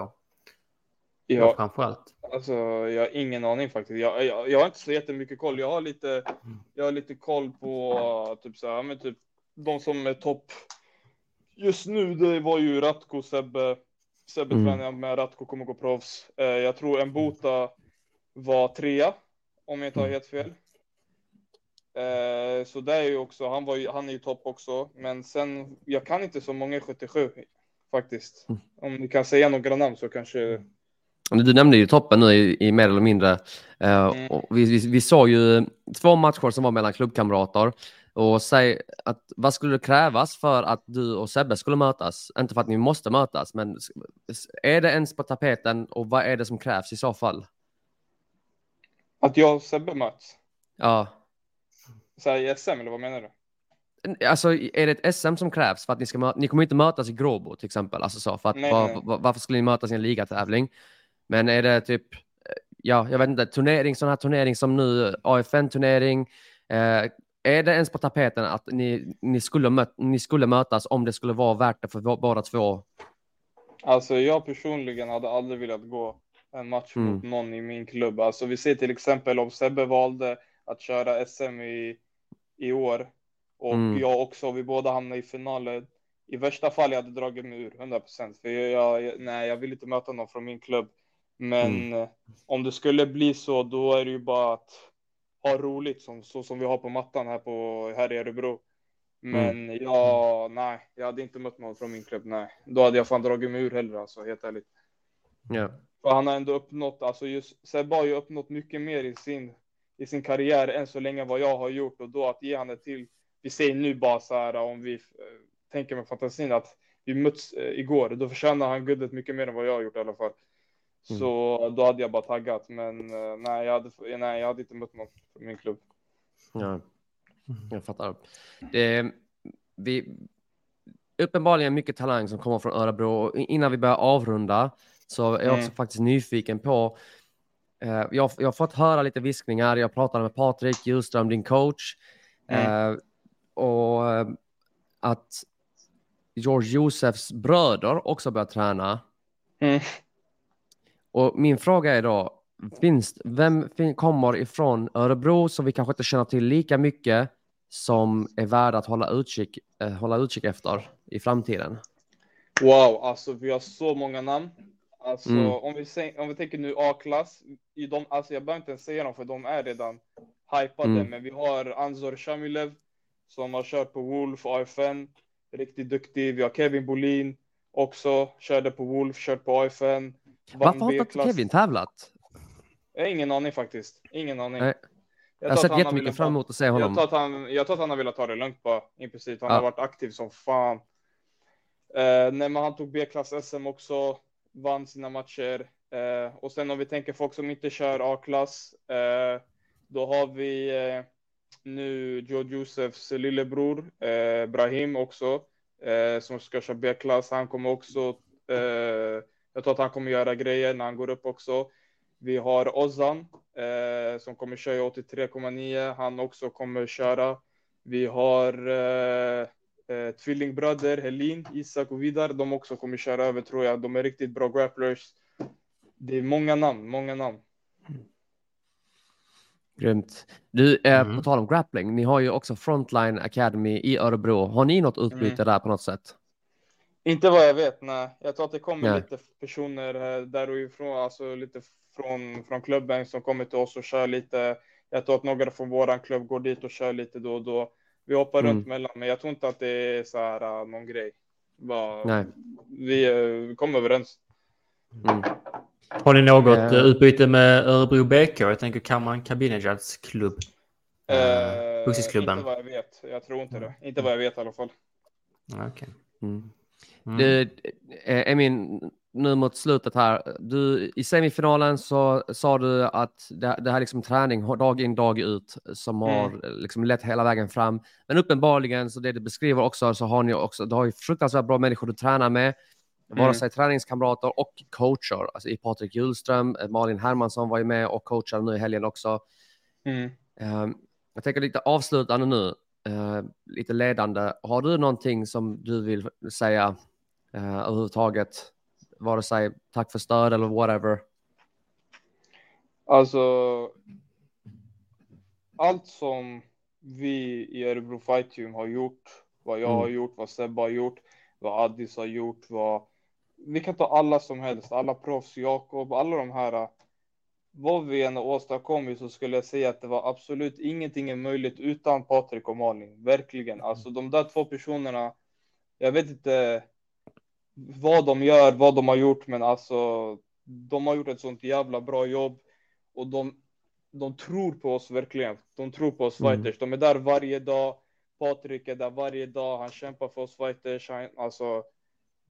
Ja, Ja, framför allt. alltså jag har ingen aning faktiskt. Jag, jag, jag har inte så jättemycket koll. Jag har lite, jag har lite koll på typ så här, men typ de som är topp. Just nu, det var ju Ratko, Sebbe. Sebbe Mm. tränar jag med, Ratko kommer gå proffs. Eh, jag tror Mbota var trea, om jag inte har helt fel. Eh, så det är ju också, han, var ju, han är ju topp också. Men sen, jag kan inte så många i 77 faktiskt. Om ni kan säga några namn så kanske. Du nämnde ju toppen nu i, i mer eller mindre. Eh, Mm. vi, vi, vi såg ju två matcher som var mellan klubbkamrater. Och säg att vad skulle krävas för att du och Sebbe skulle mötas? Inte för att ni måste mötas, men är det ens på tapeten och vad är det som krävs i så fall? Att jag och Sebbe möts. Ja, Så här, i SM eller vad menar du? alltså är det ett SM som krävs för att ni ska möta? Ni kommer inte mötas i Gråbo till exempel, alltså så för att Nej, var, nej. var- varför skulle ni mötas i en ligatävling? Men är det typ, ja, jag vet inte, turnering, sån här turnering som nu, AFN-turnering, eh, är det ens på tapeten att ni, ni, skulle ni skulle mötas om det skulle vara värt det för båda två? Alltså jag personligen hade aldrig velat gå en match Mm. mot någon i min klubb. Alltså vi ser till exempel om Sebbe valde att köra SM i, i år och Mm. jag också, vi båda hamnar i finalen. I värsta fall jag hade dragit mig ur 100% för jag, jag, nej, jag vill inte möta någon från min klubb. Men Mm. om det skulle bli så, då är det ju bara att ha roligt som, så som vi har på mattan här, på, här i Örebro. Men Mm. ja, nej, jag hade inte mött någon från min klubb, nej. Då hade jag fan dragit mig ur hellre, alltså, helt ärligt. Ja. För han har ändå uppnått, alltså just Sebbe har ju uppnått mycket mer i sin, i sin karriär än så länge vad jag har gjort och då att ge han det till, vi säger nu bara så här om vi eh, tänker med fantasin att vi möts eh, igår, då förtjänar han guldet mycket mer än vad jag har gjort i alla fall. Så då hade jag bara taggat, men eh, nej, jag hade, nej, jag hade inte mött någon från min klubb. Ja, jag fattar. Det, vi, uppenbarligen mycket talang som kommer från Örebro. Och Innan vi börjar avrunda så är jag också Mm. faktiskt nyfiken på... Eh, jag, jag har fått höra lite viskningar. Jag pratade med Patrik Hjulström, din coach. Eh, och eh, att George Josefs bröder också börjar träna. Mm. Och min fråga är då, finns, vem kommer ifrån Örebro som vi kanske inte känner till lika mycket som är värda att hålla utkik, eh, hålla utkik efter i framtiden? Wow, alltså vi har så många namn. Alltså Mm. om, vi, om vi tänker nu A-klass, i de, alltså jag behöver inte ens säga dem för de är redan hypade. Mm. Men vi har Anzor Shamilev som har kört på Wolf, AFN, riktigt duktig. Vi har Kevin Bolin också, körde på Wolf, kört på AFN. Varför har inte. Kevin tävlat? Jag har ingen aning faktiskt. Ingen aning. Nej. Jag har tror sett jättemycket fram emot att se jag honom. tror, att han, jag tror att han har velat ta det lugnt bara, i princip. Han Ja. har varit aktiv som fan. Eh, nej, men han tog B-klass SM också, vann sina matcher. Eh, och sen om vi tänker folk som inte kör A-klass, eh, då har vi eh, nu Joe Josefs lillebror, Brahim också, som ska köra B-klass. Han kommer också, jag tror att han kommer göra grejer när han går upp också. Vi har Ozan eh, som kommer köra i 83,9. Han också kommer köra. Vi har eh, eh, tvillingbröder Helin, Isak och Vidar. De också kommer köra över tror jag. De är riktigt bra grapplers. Det är många namn, många namn. Grymt. Du, eh, Mm. på tal om grappling, ni har ju också Frontline Academy i Örebro. Har ni något utbyte där på något sätt? Inte vad jag vet, nej. Jag tror att det kommer Nej. lite personer eh, därifrån, alltså lite från, från klubben som kommer till oss och kör lite. Jag tror att några från våran klubb går dit och kör lite då och då. Vi hoppar Mm. runt mellan, men jag tror inte att det är så här uh, någon grej. Bara, Nej. Vi uh, kommer överens. Mm. Har ni något Eh. eh, utbyte med Örebro BK? Jag tänker Kammaren Kabinejads klubb. Eh, Eh, Boxningsklubben. Inte vad jag vet. Jag tror inte det. Inte vad jag vet i alla fall. Ja, Okej. Mm. Mm. Du, eh, Emin, nu mot slutet här. Du, I semifinalen så sa du att det, det här är liksom träning dag in dag ut som har Mm. liksom lett hela vägen fram. Men uppenbarligen så det du beskriver också så har ni också, du har ju fruktansvärt bra människor du tränar med. vare Mm. sig träningskamrater och coacher. Alltså i Patrik Hjulström, eh, Malin Hermansson var ju med och coachade nu i helgen också. Mm. Eh, jag tänker lite avslutande nu, eh, lite ledande. Har du någonting som du vill säga eh, överhuvudtaget? Vare sig tack för stöd eller whatever. Alltså, allt som vi i Örebro Fight Team har gjort, vad jag Mm. har gjort, vad Sebbe har gjort, vad Addis har gjort, vad... Vi kan ta alla som helst, alla proffs, Jakob, alla de här. Vad vi än har åstadkommit så skulle jag säga att det var absolut ingenting är möjligt utan Patrik och Malin. Verkligen. Alltså de där två personerna, jag vet inte vad de gör, vad de har gjort, men alltså de har gjort ett sånt jävla bra jobb och de, de tror på oss verkligen. De tror på oss Mm. fighters. De är där varje dag. Patrik är där varje dag. Han kämpar för oss fighters. Han, alltså,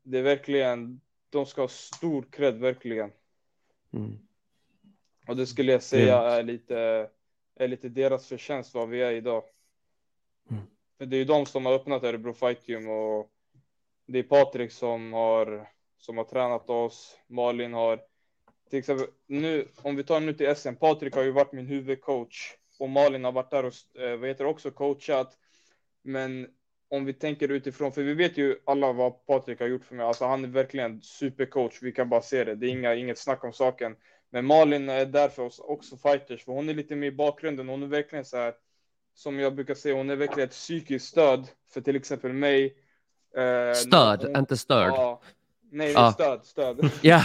det är verkligen, de ska ha stor cred verkligen. Mm. Och det skulle jag säga är lite, är lite deras förtjänst vad vi är idag. Mm. För det är ju de som har öppnat Örebro Fight Team och det är Patrik som har, som har tränat oss. Malin har, till exempel nu, om vi tar nu till SM, Patrik har ju varit min huvudcoach och Malin har varit där och, eh, vad heter också coachat. Men om vi tänker utifrån, för vi vet ju alla vad Patrik har gjort för mig. Alltså han är verkligen supercoach. Vi kan bara se det. Det är inga, inget snack om saken. Men Malin är där för oss också fighters, för hon är lite mer i bakgrunden. Hon är verkligen så här, som jag brukar säga, hon är verkligen ett psykiskt stöd för till exempel mig. Eh, Stöd, hon- inte störd. Ja, nej, Ja. stöd, stöd. Ja.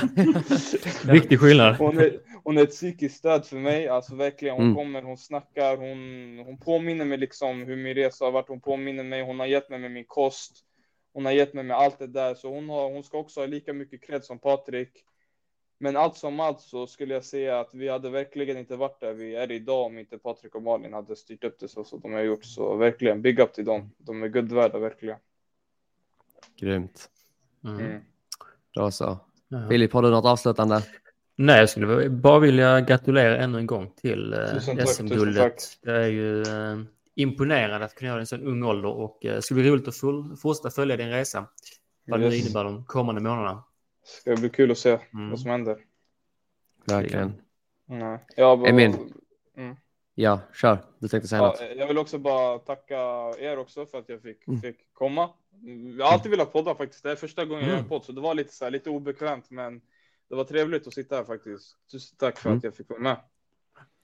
Viktig skillnad. Hon är, hon är ett psykiskt stöd för mig, alltså verkligen. Hon Mm. kommer, hon snackar, hon, hon påminner mig liksom hur min resa har varit. Hon påminner mig, hon har gett mig med min kost. Hon har gett mig med allt det där, så hon, har, hon ska också ha lika mycket cred som Patrik. Men allt som allt så skulle jag säga att vi hade verkligen inte varit där vi är idag om inte Patrik och Malin hade styrt upp det så som de har gjort. Så verkligen, big up till dem. De är guld värda, verkligen. Grymt. Mm. Då så. Ja. Filip, har du något avslutande? Nej, jag skulle bara vilja gratulera ännu en gång till eh, SM-guldet. Det är ju eh, imponerande att kunna göra det i en sån ung ålder och eh, det ska bli roligt att full, fortsätta följa din resa. Vad det Yes. innebär de kommande månaderna. Ska bli kul att se Mm. vad som händer. Verkligen. Nej. Jag, bara- Emin. Mm. Ja, kör. Du tänkte säga Ja, något. jag vill också bara tacka er också för att jag fick, Mm. fick komma. Jag har alltid velat podda faktiskt. Det är första gången jag gör Mm. podd, så det var lite, så här, lite obekvämt, men det var trevligt att sitta här faktiskt. Tusen tack för Mm. att jag fick vara med.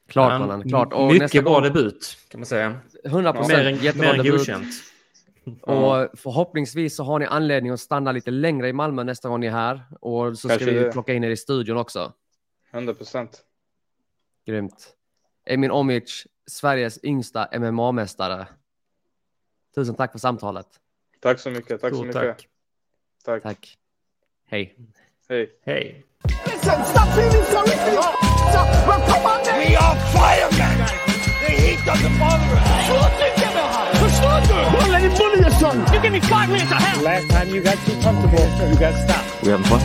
Klart Ja, mannen, klart. Och mycket nästa bra gång, debut kan man säga. 100 Mer procent jättebra mer än debut. godkänt. Och förhoppningsvis så har ni anledning att stanna lite längre i Malmö nästa gång ni är här. Och så ska Kanske vi det. plocka in er i studion också. 100 procent. Grymt. Emin Omic, Sveriges yngsta MMA-mästare. Tusen tack för samtalet. Tack så mycket. Tack så Stort mycket. tack. Tack. Tack. Hej. Hej. Hej. Listen, stop feeling sorry for yourself. Well, come on, then. We are firemen. The heat doesn't bother us. Förstår du? Let him bully your son. You give me five minutes of hell. Last time you got too comfortable, you got stopped. We having fun?